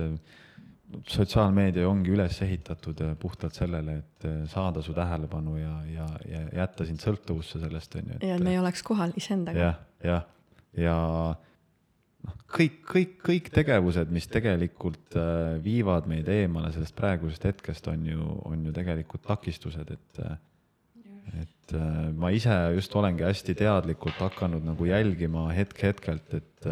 sotsiaalmeedia ongi üles ehitatud äh, puhtalt sellele, et äh, saada su tähelepanu ja, ja, ja jätta sind sõltuvusse sellest, on ju. ja et me ei oleks kohal iseendaga ja,. jah, jah, ja noh, kõik, kõik, kõik tegevused, mis tegelikult äh, viivad meid eemale sellest praegusest hetkest, on ju, on ju tegelikult takistused, et et ma ise just olengi hästi teadlikult hakanud nagu jälgima hetk-hetkelt, et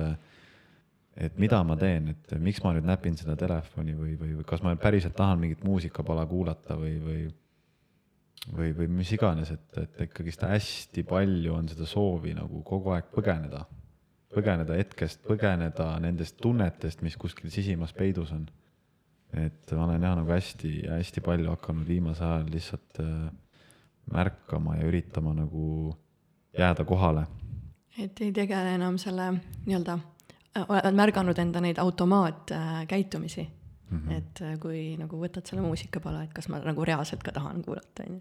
et mida ma teen, et miks ma nüüd näpin seda telefoni või, või, või kas ma päriselt tahan mingit muusikapala kuulata või, või või, või mis iganes, et, et ikkagist hästi palju on seda soovi nagu kogu aeg põgeneda, põgeneda hetkest, põgeneda nendest tunnetest, mis kuskil sisimas peidus on. et ma olen jah nagu hästi-hästi palju hakanud viimasel ajal lihtsalt äh, märkama ja üritama nagu jääda kohale. et ei tegele enam selle nii-öelda, oled märganud enda neid automaatkäitumisi äh, mm. -hmm. et äh, kui nagu võtad selle muusikapala, et kas ma nagu reaalselt ka tahan kuulata, on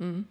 ju.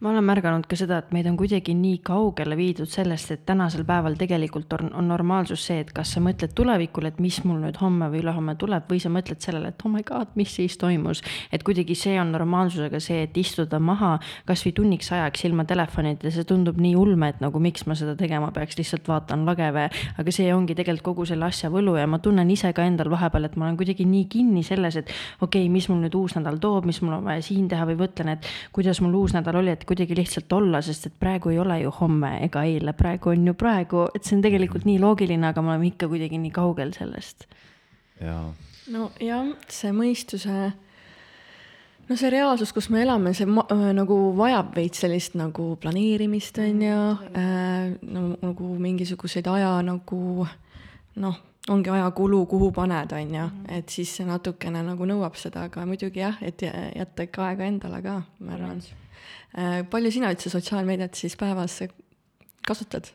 Ma olen märganud ka seda, et meid on kuidagi nii kaugele viidud sellest, et tänasel päeval tegelikult on, on normaalsus see, et kas sa mõtled tulevikule, et mis mul nüüd homme või ülehomme tuleb või sa mõtled sellele, et oh my god, mis siis toimus. et kuidagi see on normaalsusega see, et istuda maha kasvõi tunniks ajaks ilma telefonita, see tundub nii ulme, et nagu miks ma seda tegema peaks, lihtsalt vaatan lageve. aga see ongi tegelikult kogu selle asja võlu ja ma tunnen ise ka endal vahepeal, et ma olen kuidagi nii kinni selles, et okei okay,, mis mul nüüd uus nädal toob, mis mul on vaja siin teha või mõtlen, et kuidas mul uus nädal oli, et kuidagi lihtsalt olla, sest et praegu ei ole ju homme ega eile, praegu on ju praegu, et see on tegelikult nii loogiline, aga me oleme ikka kuidagi nii kaugel sellest. jaa. no jah, see mõistuse, no see reaalsus, kus me elame, see ma, äh, nagu vajab veits sellist nagu planeerimist, on ju äh,, no nagu mingisuguseid aja nagu noh ongi ajakulu, kuhu paned, on ju, et siis see natukene nagu nõuab seda, aga muidugi jah, et jätta ikka aega endale ka, ma arvan. Äh, palju sina üldse sotsiaalmeediat siis päevas kasutad?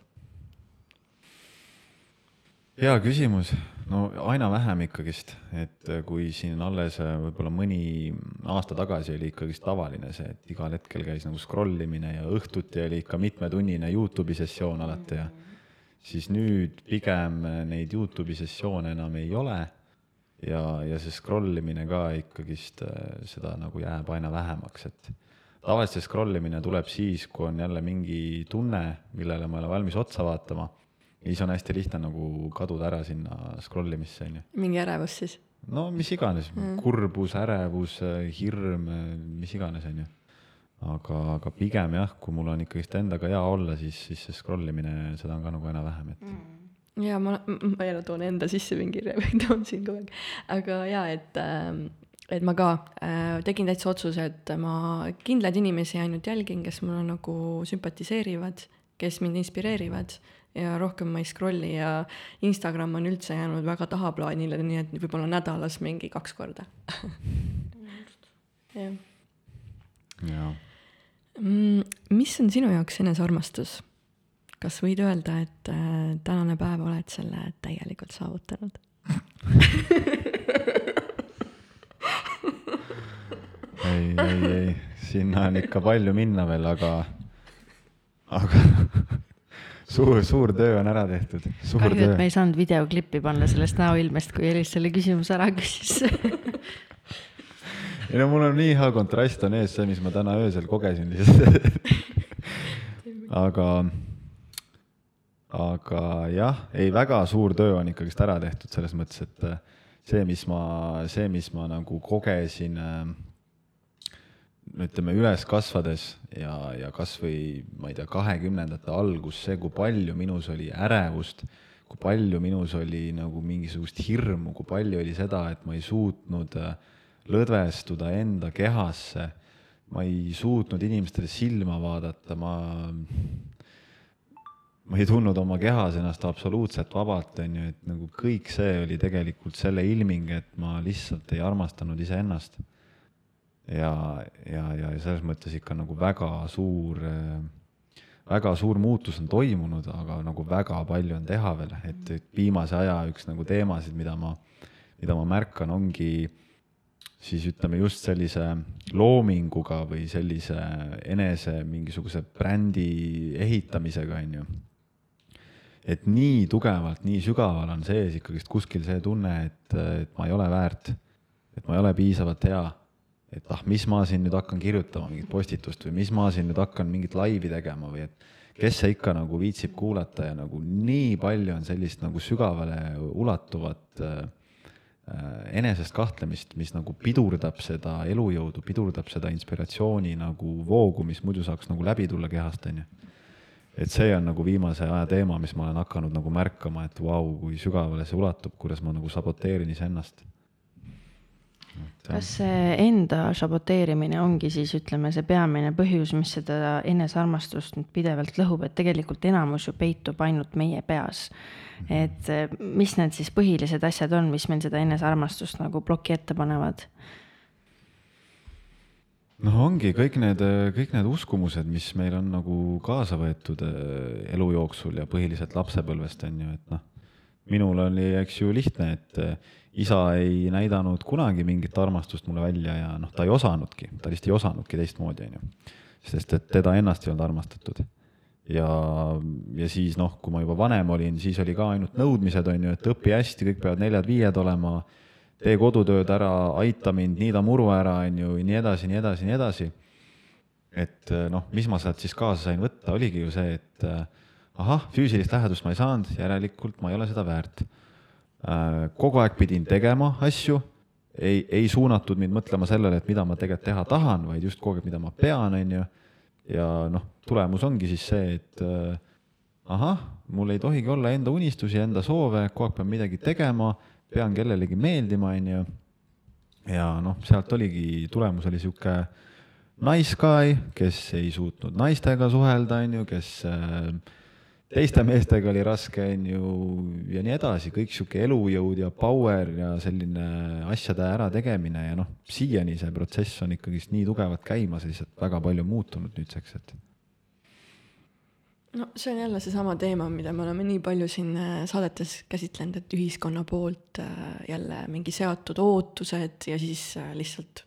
hea küsimus, no aina vähem ikkagist, et kui siin alles äh, võib-olla mõni aasta tagasi oli ikkagist tavaline see, et igal hetkel käis nagu scroll imine ja õhtuti oli ikka mitmetunnine Youtube'i sessioon alati ja siis nüüd pigem neid Youtube'i sessioone enam ei ole. Ja, ja see scroll imine ka ikkagist äh, seda nagu jääb aina vähemaks, et tavaliselt see scroll imine tuleb siis, kui on jälle mingi tunne, millele ma olen valmis otsa vaatama. ja siis on hästi lihtne nagu kaduda ära sinna scroll imisse, on ju. mingi ärevus siis? no mis iganes mm., kurbus, ärevus, hirm, mis iganes, on ju. aga, aga pigem jah, kui mul on ikkagist endaga hea olla, siis, siis see scroll imine, seda on ka nagu aina vähem, et mm ja ma, ma jälle toon enda sisse mingi toon siin kogu aeg, aga ja et äh, et ma ka äh, tegin täitsa otsuse, et ma kindlaid inimesi ainult jälgin, kes mulle nagu sümpatiseerivad, kes mind inspireerivad ja rohkem ma ei scroll'i ja Instagram on üldse jäänud väga tahaplaanile, nii et võib-olla nädalas mingi kaks korda jah. jaa. Mm, mis on sinu jaoks enesearmastus? kas võid öelda, et äh, tänane päev oled selle täielikult saavutanud ei, ei, ei, sinna on ikka palju minna veel, aga, aga suur, suur töö on ära tehtud. kahju, et me ei saanud videoklippi panna sellest näoilmest, kui Elis selle küsimuse ära küsis. Ei no mul on nii hea kontrast on ees see, mis ma täna öösel kogesin lihtsalt. Aga, aga jah, ei, väga suur töö on ikkagist ära tehtud selles mõttes, et see, mis ma, see, mis ma nagu kogesin äh, ütleme, üles kasvades ja, ja kasvõi ma ei tea, kahekümnendate algus, see, kui palju minus oli ärevust, kui palju minus oli nagu mingisugust hirmu, kui palju oli seda, et ma ei suutnud äh, lõdvestuda enda kehasse, ma ei suutnud inimestele silma vaadata, ma, ma ei tundnud oma kehas ennast absoluutselt vabalt, on ju, et nagu kõik see oli tegelikult selle ilming, et ma lihtsalt ei armastanud iseennast ja, ja, ja selles mõttes ikka nagu väga suur, väga suur muutus on toimunud, aga nagu väga palju on teha veel, et viimase aja üks nagu teemasid, mida ma, mida ma märkan, ongi siis ütleme just sellise loominguga või sellise enese mingisuguse brändi ehitamisega, on ju. et nii tugevalt, nii sügaval on sees ikkagist kuskil see tunne, et, et ma ei ole väärt, et ma ei ole piisavalt hea et ah, mis ma siin nüüd hakkan kirjutama mingit postitust või mis ma siin nüüd hakkan mingit laivi tegema või et kes see ikka nagu viitsib kuulata ja nagu nii palju on sellist nagu sügavale ulatuvat äh, enesest kahtlemist, mis nagu pidurdab seda elujõudu, pidurdab seda inspiratsiooni nagu voogu, mis muidu saaks nagu läbi tulla kehast, on ju. et see on nagu viimase aja teema, mis ma olen hakanud nagu märkama, et vau, kui sügavale see ulatub, kuidas ma nagu saboteerin iseennast. Kas see enda saboteerimine ongi siis ütleme, see peamine põhjus, mis seda enesearmastust nüüd pidevalt lõhub, et tegelikult enamus ju peitub ainult meie peas. et eh, mis need siis põhilised asjad on, mis meil seda enesearmastust nagu ploki ette panevad? noh, ongi kõik need, kõik need uskumused, mis meil on nagu kaasa võetud äh, elu jooksul ja põhiliselt lapsepõlvest on ju, et noh, minul oli, eks ju, lihtne, et äh, isa ei näidanud kunagi mingit armastust mulle välja ja noh, ta ei osanudki, ta lihtsalt ei osanudki teistmoodi, on ju. sest et teda ennast ei olnud armastatud. ja, ja siis noh, kui ma juba vanem olin, siis oli ka ainult nõudmised, on ju, et õpi hästi, kõik peavad neljad-viied olema tee kodutööd ära, aita mind, niida muru ära, on ju, nii edasi, nii edasi, nii edasi. et noh, mis ma sealt siis kaasa sain võtta, oligi ju see, et ahah, füüsilist lähedust ma ei saanud, järelikult ma ei ole seda väärt. Eh, kogu aeg pidin tegema asju, ei, ei suunatud mind mõtlema sellele, et mida ma tegelikult teha tahan, vaid just kogu aeg, mida ma pean, on ju. ja noh, tulemus ongi siis see, et ahah, mul ei tohigi olla enda unistusi, enda soove, kogu aeg pean midagi tegema pean kellelegi meeldima, onju. ja noh, sealt oligi, tulemus oli sihuke nice guy, kes ei suutnud naistega suhelda, onju, kes äh, teiste meestega oli raske, onju, ja nii edasi, kõik sihuke elujõud ja power ja selline asjade ärategemine ja noh, siiani see protsess on ikkagist nii tugevalt käimas, lihtsalt väga palju muutunud nüüdseks, et no see on jälle seesama teema, mida me oleme nii palju siin äh, saadetes käsitlenud, et ühiskonna poolt äh, jälle mingi seatud ootused ja siis äh, lihtsalt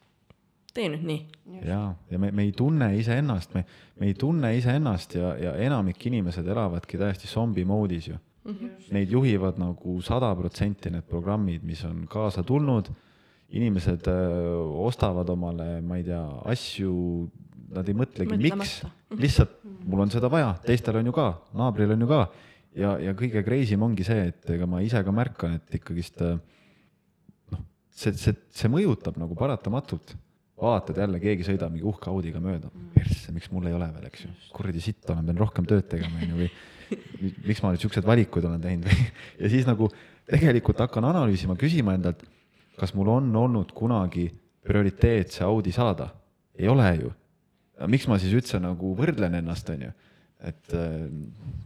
tee nüüd nii. ja, ja me, me ei tunne iseennast, me, me ei tunne iseennast ja, ja enamik inimesed elavadki täiesti zombi moodis ju mm. -hmm. Neid juhivad nagu sada protsenti need programmid, mis on kaasa tulnud. inimesed öö, ostavad omale, ma ei tea, asju nad ei mõtlegi, miks, lihtsalt mul on seda vaja, teistel on ju ka, naabril on ju ka. ja, ja kõige crazy im ongi see, et ega ma ise ka märkan, et ikkagist noh, see, see, see mõjutab nagu paratamatult. Vaatad jälle, keegi sõidab mingi uhke Audiga mööda, persse, miks mul ei ole veel, eks ju, kuradi sitt olen, pean rohkem tööd tegema, on ju, või miks ma nüüd siukseid valikuid olen teinud või? Ja siis nagu tegelikult hakkan analüüsima, küsima endalt, kas mul on olnud kunagi prioriteet see Audi saada. ei ole ju. Miks ma siis üldse nagu võrdlen ennast, on ju et äh,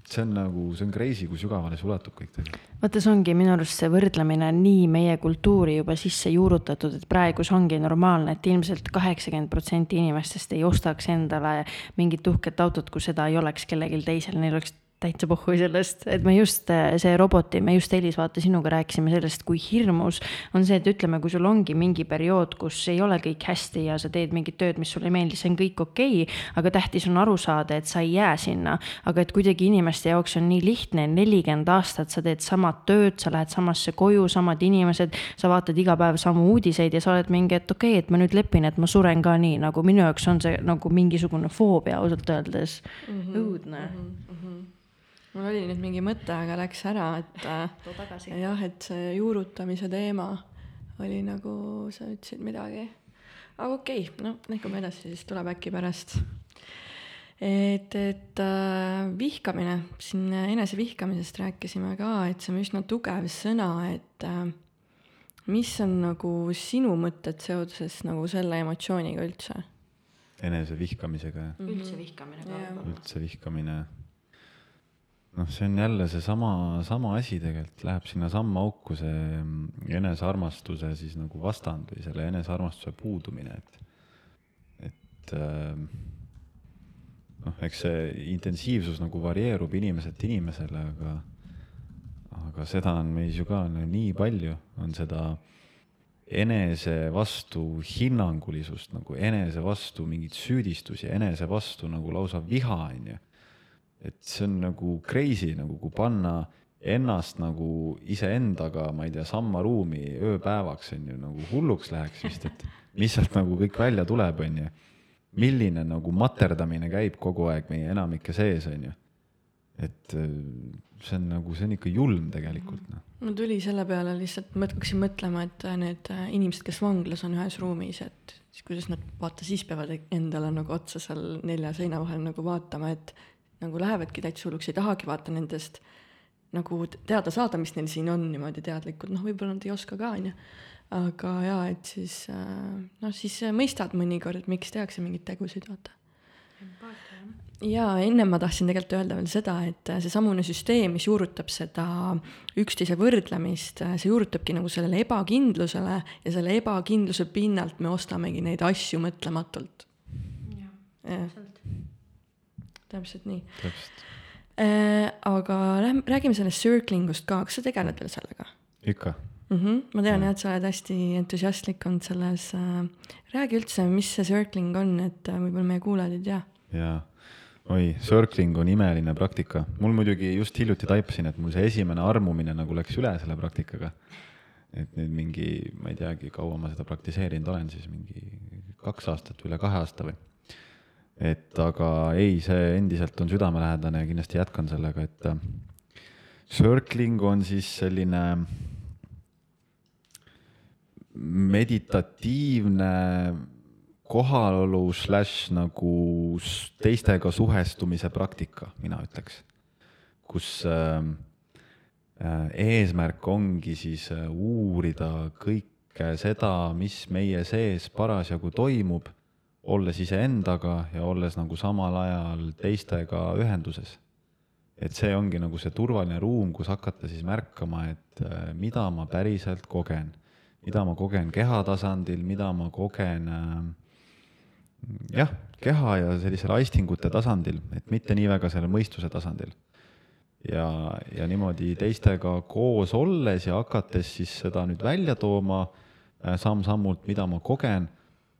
see on nagu, see on crazy, kui sügavale see ulatub kõik tegelikult. vaata, see ongi minu arust see võrdlemine on nii meie kultuuri juba sisse juurutatud, et praegu see ongi normaalne, et ilmselt kaheksakümmend protsenti inimestest ei ostaks endale mingit uhket autot, kui seda ei oleks kellelgi teisel, neil oleks täitsa pohhui sellest, et me just äh, see roboti, me just Elis, vaata sinuga rääkisime sellest, kui hirmus on see, et ütleme, kui sul ongi mingi periood, kus ei ole kõik hästi ja sa teed mingit tööd, mis sulle ei meeldi, see on kõik okei okay,, aga tähtis on aru saada, et sa ei jää sinna. aga et kuidagi inimeste jaoks on nii lihtne, nelikümmend aastat sa teed samad tööd, sa lähed samasse koju, samad inimesed, sa vaatad iga päev samu uudiseid ja sa oled mingi, et okei okay,, et ma nüüd lepin, et ma suren ka nii, nagu minu jaoks on see nagu mingisugune foobia ausalt öeldes mm, -hmm. õudne mm. -hmm mul oli nüüd mingi mõte, aga läks ära, et äh, jah, et see juurutamise teema oli nagu, sa ütlesid midagi. aga okei okay,, no liigume edasi, siis tuleb äkki pärast. et, et äh, vihkamine, siin enesevihkamisest rääkisime ka, et see on üsna tugev sõna, et äh, mis on nagu sinu mõtted seoses nagu selle emotsiooniga üldse? enesevihkamisega, jah? üldse vihkamine ka. üldse vihkamine noh, see on jälle seesama, sama asi tegelikult, läheb sinnasamma auku see mm, enesearmastuse siis nagu vastand või selle enesearmastuse puudumine, et, et ähm, noh, eks see intensiivsus nagu varieerub inimeselt inimesele, aga, aga seda on meis ju ka no, nii palju, on seda enese vastu hinnangulisust nagu enese vastu mingeid süüdistusi, enese vastu nagu lausa viha, on ju et see on nagu crazy nagu, kui panna ennast nagu iseendaga, ma ei tea, samma ruumi ööpäevaks on ju nagu hulluks läheks vist, et mis sealt nagu kõik välja tuleb, on ju. milline nagu materdamine käib kogu aeg meie enamike sees, on ju. et äh, see on nagu, see on ikka julm tegelikult noh. mul tuli selle peale lihtsalt, ma hakkasin mõtlema, et äh, need äh, inimesed, kes vanglas on ühes ruumis, et siis kuidas nad vaata, siis peavad endale nagu otsa seal nelja seina vahel nagu vaatama, et nagu lähevadki täitsa hulluks, ei tahagi vaata nendest nagu teada saada, mis neil siin on niimoodi teadlikult, noh, võib-olla nad ei oska ka, on ju. aga jaa, et siis äh, noh, siis mõistad mõnikord, miks tehakse mingeid tegusid, vaata. Jaa, ennem ma tahtsin tegelikult öelda veel seda, et äh, seesamune süsteem, mis juurutab seda üksteise võrdlemist, äh, see juurutabki nagu sellele ebakindlusele ja selle ebakindluse pinnalt me ostamegi neid asju mõtlematult. jah, täpselt nii. täpselt. Äh, aga lähme, räägime sellest circling ust ka, kas sa tegeled veel sellega? ikka mm. -hmm. ma tean jah, et sa oled hästi entusiastlik olnud selles äh,. räägi üldse, mis see circling on, et äh, võib-olla meie kuulajad ei tea. jaa oi, circling on imeline praktika. mul muidugi just hiljuti taipasin, et mul see esimene armumine nagu läks üle selle praktikaga. et nüüd mingi, ma ei teagi, kaua ma seda praktiseerinud olen, siis mingi kaks aastat, üle kahe aasta või. Et aga ei, see endiselt on südamelähedane ja kindlasti jätkan sellega, et äh, circling on siis selline meditatiivne kohalolu slaš nagu teistega suhestumise praktika, mina ütleks. kus äh, eesmärk ongi siis äh, uurida kõike seda, mis meie sees parasjagu toimub, olles iseendaga ja olles nagu samal ajal teistega ühenduses. et see ongi nagu see turvaline ruum, kus hakata siis märkama, et äh, mida ma päriselt kogen, mida ma kogen keha tasandil, mida ma kogen äh, jah, keha ja sellisel aistingute tasandil, et mitte nii väga selle mõistuse tasandil. ja, ja niimoodi teistega koos olles ja hakates siis seda nüüd välja tooma äh, samm-sammult, mida ma kogen,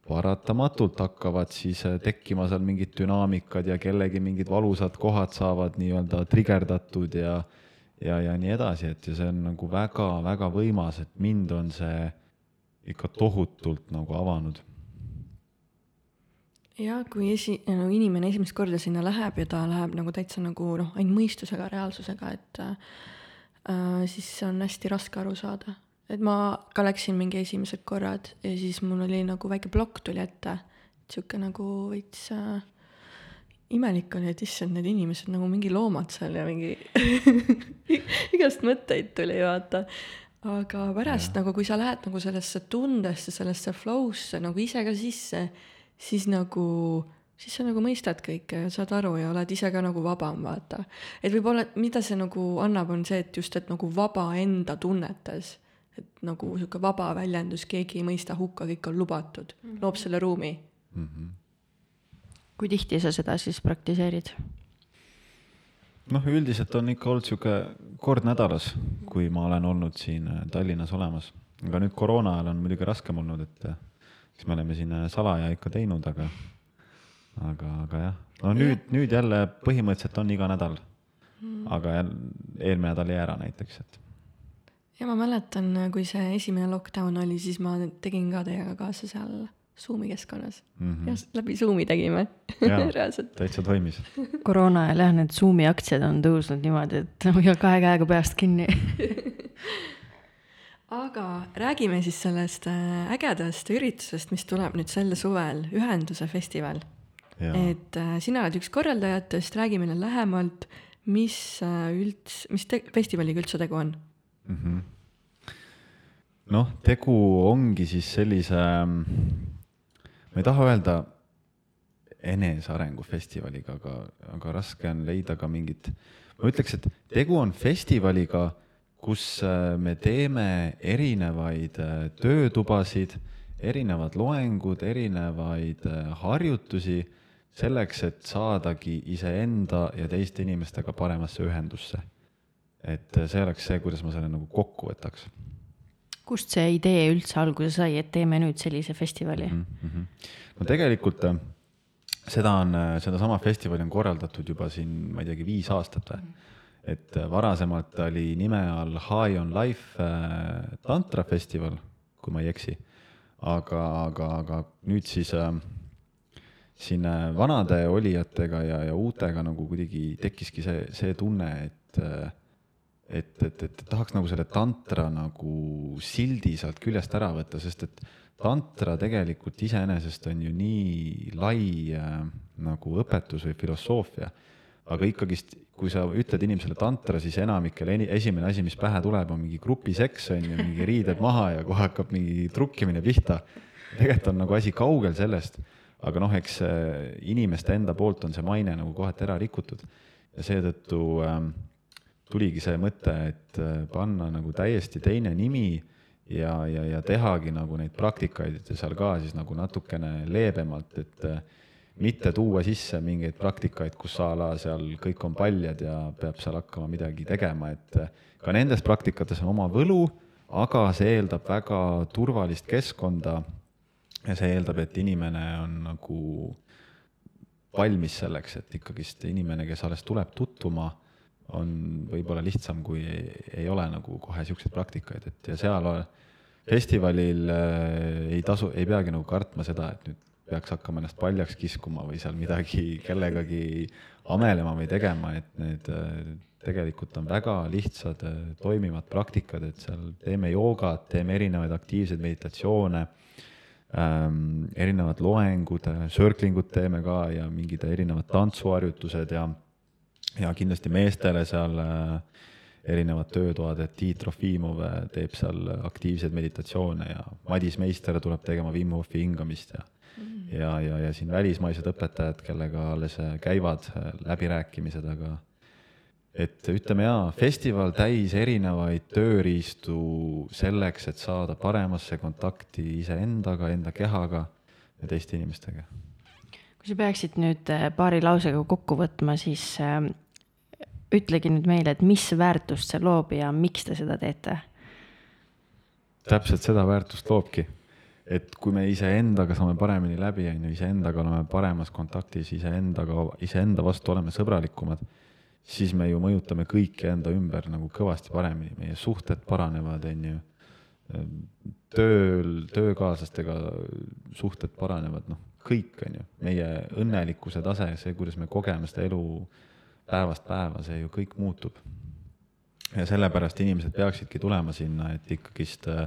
paratamatult hakkavad siis äh, tekkima seal mingid dünaamikad ja kellegi mingid valusad kohad saavad nii-öelda trigerdatud ja ja, ja nii edasi, et ja see on nagu väga-väga võimas, et mind on see ikka tohutult nagu avanud jah, kui esi-, no inimene esimest korda sinna läheb ja ta läheb nagu täitsa nagu noh, ainult mõistusega, reaalsusega, et äh, siis on hästi raske aru saada. Et ma ka läksin mingi esimesed korrad ja siis mul oli nagu väike plokk tuli ette, sihuke nagu veits äh, imelik oli, et issand, need inimesed nagu mingi loomad seal ja mingi igast mõtteid tuli, vaata. aga pärast ja. nagu, kui sa lähed nagu sellesse tundesse, sellesse flow'sse nagu ise ka sisse siis nagu, siis sa nagu mõistad kõike ja saad aru ja oled ise ka nagu vabam, vaata. et võib-olla, mida see nagu annab, on see, et just, et nagu vaba enda tunnetes, et nagu sihuke vaba väljendus, keegi ei mõista hukka, kõik on lubatud mm, -hmm. loob selle ruumi mm. -hmm. kui tihti sa seda siis praktiseerid? noh, üldiselt on ikka olnud sihuke kord nädalas, kui ma olen olnud siin äh, Tallinnas olemas, aga nüüd koroona ajal on muidugi raskem olnud, et äh, eks me oleme siin äh, salaja ikka teinud, aga, aga, aga jah, no nüüd, nüüd jälle põhimõtteliselt on iga nädal mm.. aga eelmine nädal jäi ära näiteks, et. Ja ma mäletan, kui see esimene lockdown oli, siis ma tegin ka teiega kaasa seal Zoomi keskkonnas mm. -hmm. jah, läbi Zoomi tegime reaalselt. täitsa toimis. koroona ajal jah, need Zoomi aktsiad on tõusnud niimoodi, et hoia kahe käega peast kinni aga räägime siis sellest äh, ägedast üritusest, mis tuleb nüüd sel suvel, Ühenduse festival. et äh, sina oled üks korraldajatest, räägi meile lähemalt, mis äh, üldse, mis te-, festivaliga üldse tegu on mm -hmm.? noh, tegu ongi siis sellise, ma ei taha öelda enesearengu festivaliga, aga, aga raske on leida ka mingit, ma ütleks, et tegu on festivaliga kus äh, me teeme erinevaid äh, töötubasid, erinevad loengud, erinevaid äh, harjutusi selleks, et saadagi iseenda ja teiste inimestega paremasse ühendusse. Et see oleks see, kuidas ma selle nagu kokku võtaks. kust see idee üldse alguse sai, et teeme nüüd sellise festivali mm? -hmm. no tegelikult seda on, sedasama festivali on korraldatud juba siin, ma ei teagi, viis aastat või et varasemalt oli nime all High on Life äh, tantrafestival, kui ma ei eksi. aga, aga, aga nüüd siis äh, siin äh, vanade olijatega ja, ja uutega nagu kuidagi tekkiski see, see tunne, et äh, et, et, et tahaks nagu selle tantra nagu sildi sealt küljest ära võtta, sest et tantra tegelikult iseenesest on ju nii lai äh, nagu õpetus või filosoofia aga ikkagist, kui sa ütled inimesele tantra, siis enamikele eni- esimene asi, mis pähe tuleb, on mingi grupiseks on ju, mingi riided maha ja kohe hakkab mingi trukkimine pihta. tegelikult on nagu asi kaugel sellest, aga noh, eks inimeste enda poolt on see maine nagu kohati ära rikutud ja seetõttu ähm, tuligi see mõte, et äh, panna nagu täiesti teine nimi ja, ja, ja tehagi nagu neid praktikaid seal ka siis nagu natukene leebemalt, et äh, mitte tuua sisse mingeid praktikaid, kus a la seal kõik on paljad ja peab seal hakkama midagi tegema, et äh, ka nendes praktikates on oma võlu, aga see eeldab väga turvalist keskkonda ja see eeldab, et inimene on nagu valmis selleks, et ikkagist inimene, kes alles tuleb tutvuma, on võib-olla lihtsam, kui ei, ei ole nagu kohe niisuguseid praktikaid, et ja seal festivalil äh, ei tasu, ei peagi nagu kartma seda, et nüüd peaks hakkama ennast paljaks kiskuma või seal midagi kellegagi amelema või tegema, et need äh, tegelikult on väga lihtsad äh, toimivad praktikad, et seal teeme joogat, teeme erinevaid aktiivseid meditatsioone ähm,, erinevad loengud, circling ut teeme ka ja mingid erinevad tantsuharjutused ja, ja kindlasti meestele seal äh, erinevad töötoad, et Tiit Trofimov äh, teeb seal aktiivseid meditatsioone ja Madis Meister tuleb tegema Wim Hofi hingamist ja mm. ja, ja, ja siin välismaised õpetajad, kellega alles äh, käivad läbirääkimised, aga et ütleme jaa, festival täis erinevaid tööriistu selleks, et saada paremasse kontakti iseendaga, enda kehaga ja teiste inimestega. kui sa peaksid nüüd paari lausega kokku võtma, siis ütlegi nüüd meile, et mis väärtust see loob ja miks te seda teete? täpselt seda väärtust loobki, et kui me iseendaga saame paremini läbi, on ju, iseendaga oleme paremas kontaktis, iseendaga, iseenda vastu oleme sõbralikumad, siis me ju mõjutame kõiki enda ümber nagu kõvasti paremini, meie suhted paranevad, on ju. tööl, töökaaslastega suhted paranevad, noh, kõik, on ju, meie õnnelikkuse tase, see, kuidas me kogeme seda elu päevast päeva see ju kõik muutub. ja sellepärast inimesed peaksidki tulema sinna, et ikkagist äh,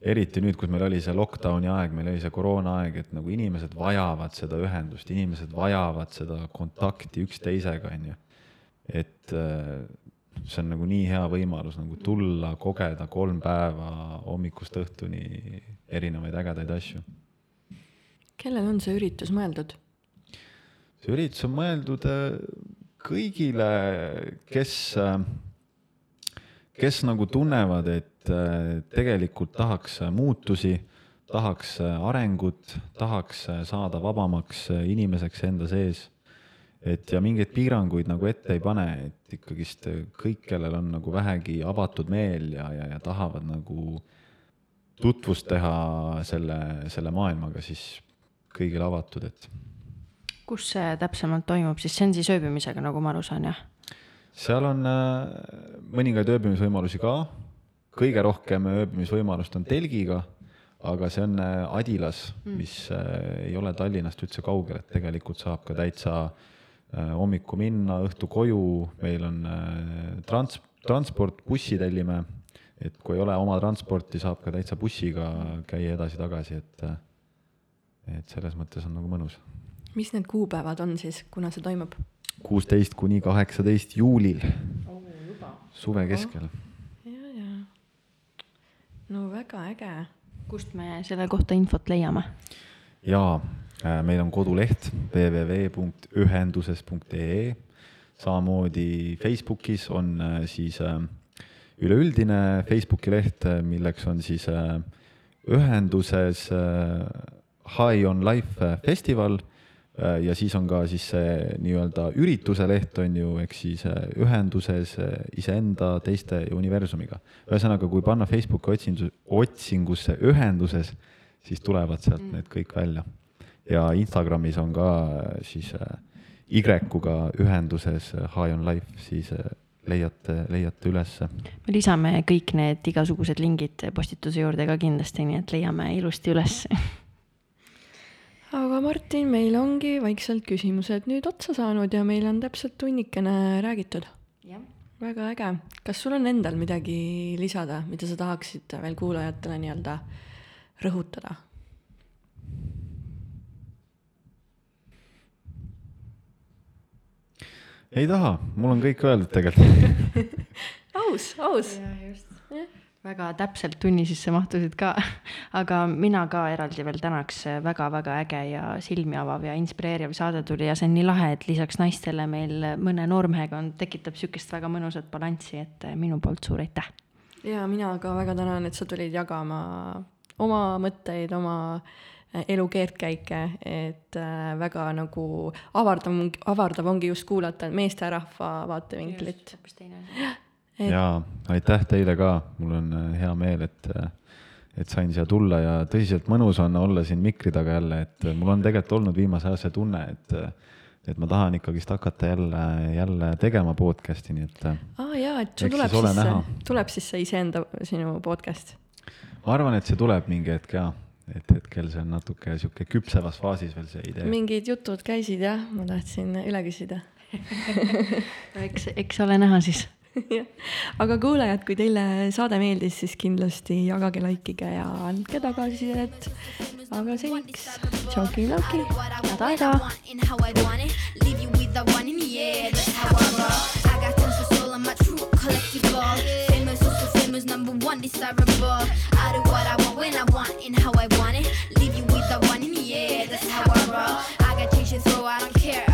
eriti nüüd, kus meil oli see lockdown'i aeg, meil oli see koroonaaeg, et nagu inimesed vajavad seda ühendust, inimesed vajavad seda kontakti üksteisega, on ju. et äh, see on nagu nii hea võimalus nagu tulla, kogeda kolm päeva hommikust õhtuni erinevaid ägedaid asju. kellele on see üritus mõeldud? see üritus on mõeldud äh, kõigile, kes, kes nagu tunnevad, et äh, tegelikult tahaks muutusi, tahaks arengut, tahaks saada vabamaks inimeseks enda sees. et ja mingeid piiranguid nagu ette ei pane, et ikkagist kõik, kellel on nagu vähegi avatud meel ja, ja, ja tahavad nagu tutvust teha selle, selle maailmaga, siis kõigile avatud, et kus see täpsemalt toimub, siis see on siis ööbimisega, nagu ma aru saan, jah? seal on äh, mõningaid ööbimisvõimalusi ka, kõige rohkem ööbimisvõimalust on telgiga, aga see on äh, Adilas mm., mis äh, ei ole Tallinnast üldse kaugel, et tegelikult saab ka täitsa hommikul minna, õhtu koju, meil on trans-, transport, bussi tellime, et kui ei ole oma transporti, saab ka täitsa bussiga käia edasi-tagasi, et et selles mõttes on nagu mõnus mis need kuupäevad on siis, kuna see toimub? kuusteist kuni kaheksateist juulil oh,. suve keskel oh.. ja, ja. no väga äge. kust me selle kohta infot leiame? jaa, äh, meil on koduleht www.ühenduses.ee, samamoodi Facebookis on äh, siis äh, üleüldine Facebooki leht, milleks on siis ühenduses High on Life festival ja siis on ka siis see nii-öelda ürituse leht on ju, ehk siis äh, ühenduses äh, iseenda, teiste ja universumiga. ühesõnaga, kui panna Facebooki otsingus, otsingusse ühenduses, siis tulevad sealt mm. need kõik välja. ja Instagramis on ka siis Y-ga ühenduses High on Life, siis leiate, leiate ülesse. me lisame kõik need igasugused lingid postituse juurde ka kindlasti, nii et leiame ilusti üles aga Martin, meil ongi vaikselt küsimused nüüd otsa saanud ja meil on täpselt tunnikene räägitud. väga äge. kas sul on endal midagi lisada, mida sa tahaksid veel kuulajatele nii-öelda rõhutada? ei taha, mul on kõik öeldud tegelikult. aus, aus. Väga täpselt tunni sisse mahtusid ka, aga mina ka eraldi veel tänaks, väga-väga äge ja silmi avav ja inspireeriv saade tuli ja see on nii lahe, et lisaks naistele meil mõne noormehega on, tekitab sihukest väga mõnusat balanssi, et minu poolt suur aitäh. ja mina ka väga tänan, et sa tulid jagama oma mõtteid, oma äh, elu keerdkäike, et äh, väga nagu avardav, avardav ongi just kuulata meesterahva vaatevinklit. hoopis teine asi. ja aitäh teile ka, mul on äh, hea meel, et, et sain siia tulla ja tõsiselt mõnus on olla siin mikri taga jälle, et äh, mul on tegelikult olnud viimase aja see tunne, et et ma tahan ikkagist hakata jälle, jälle tegema podcast'i, nii et äh, aa ah, jaa, et sul tuleb siis siis tuleb siis see iseenda sinu podcast. ma arvan, et see tuleb mingi hetk ja, et hetkel see on natuke sihuke küpsevas faasis veel see idee. mingid jutud käisid jah, ma tahtsin üle küsida. eks, eks ole näha siis. aga kuulajad, kui teile saade meeldis, siis kindlasti jagage, likeige ja andke tagasisidet. aga seniks, tšauki-lauki, tada-tada. Leave you with the one in the air, that's how I roll. I got tons of soul on my true collectible. Famous, also famous, number one desirable. I do what I want when I want and how I want it. Leave you with the one in the air, that's how I roll. I got change to throw, I don't care.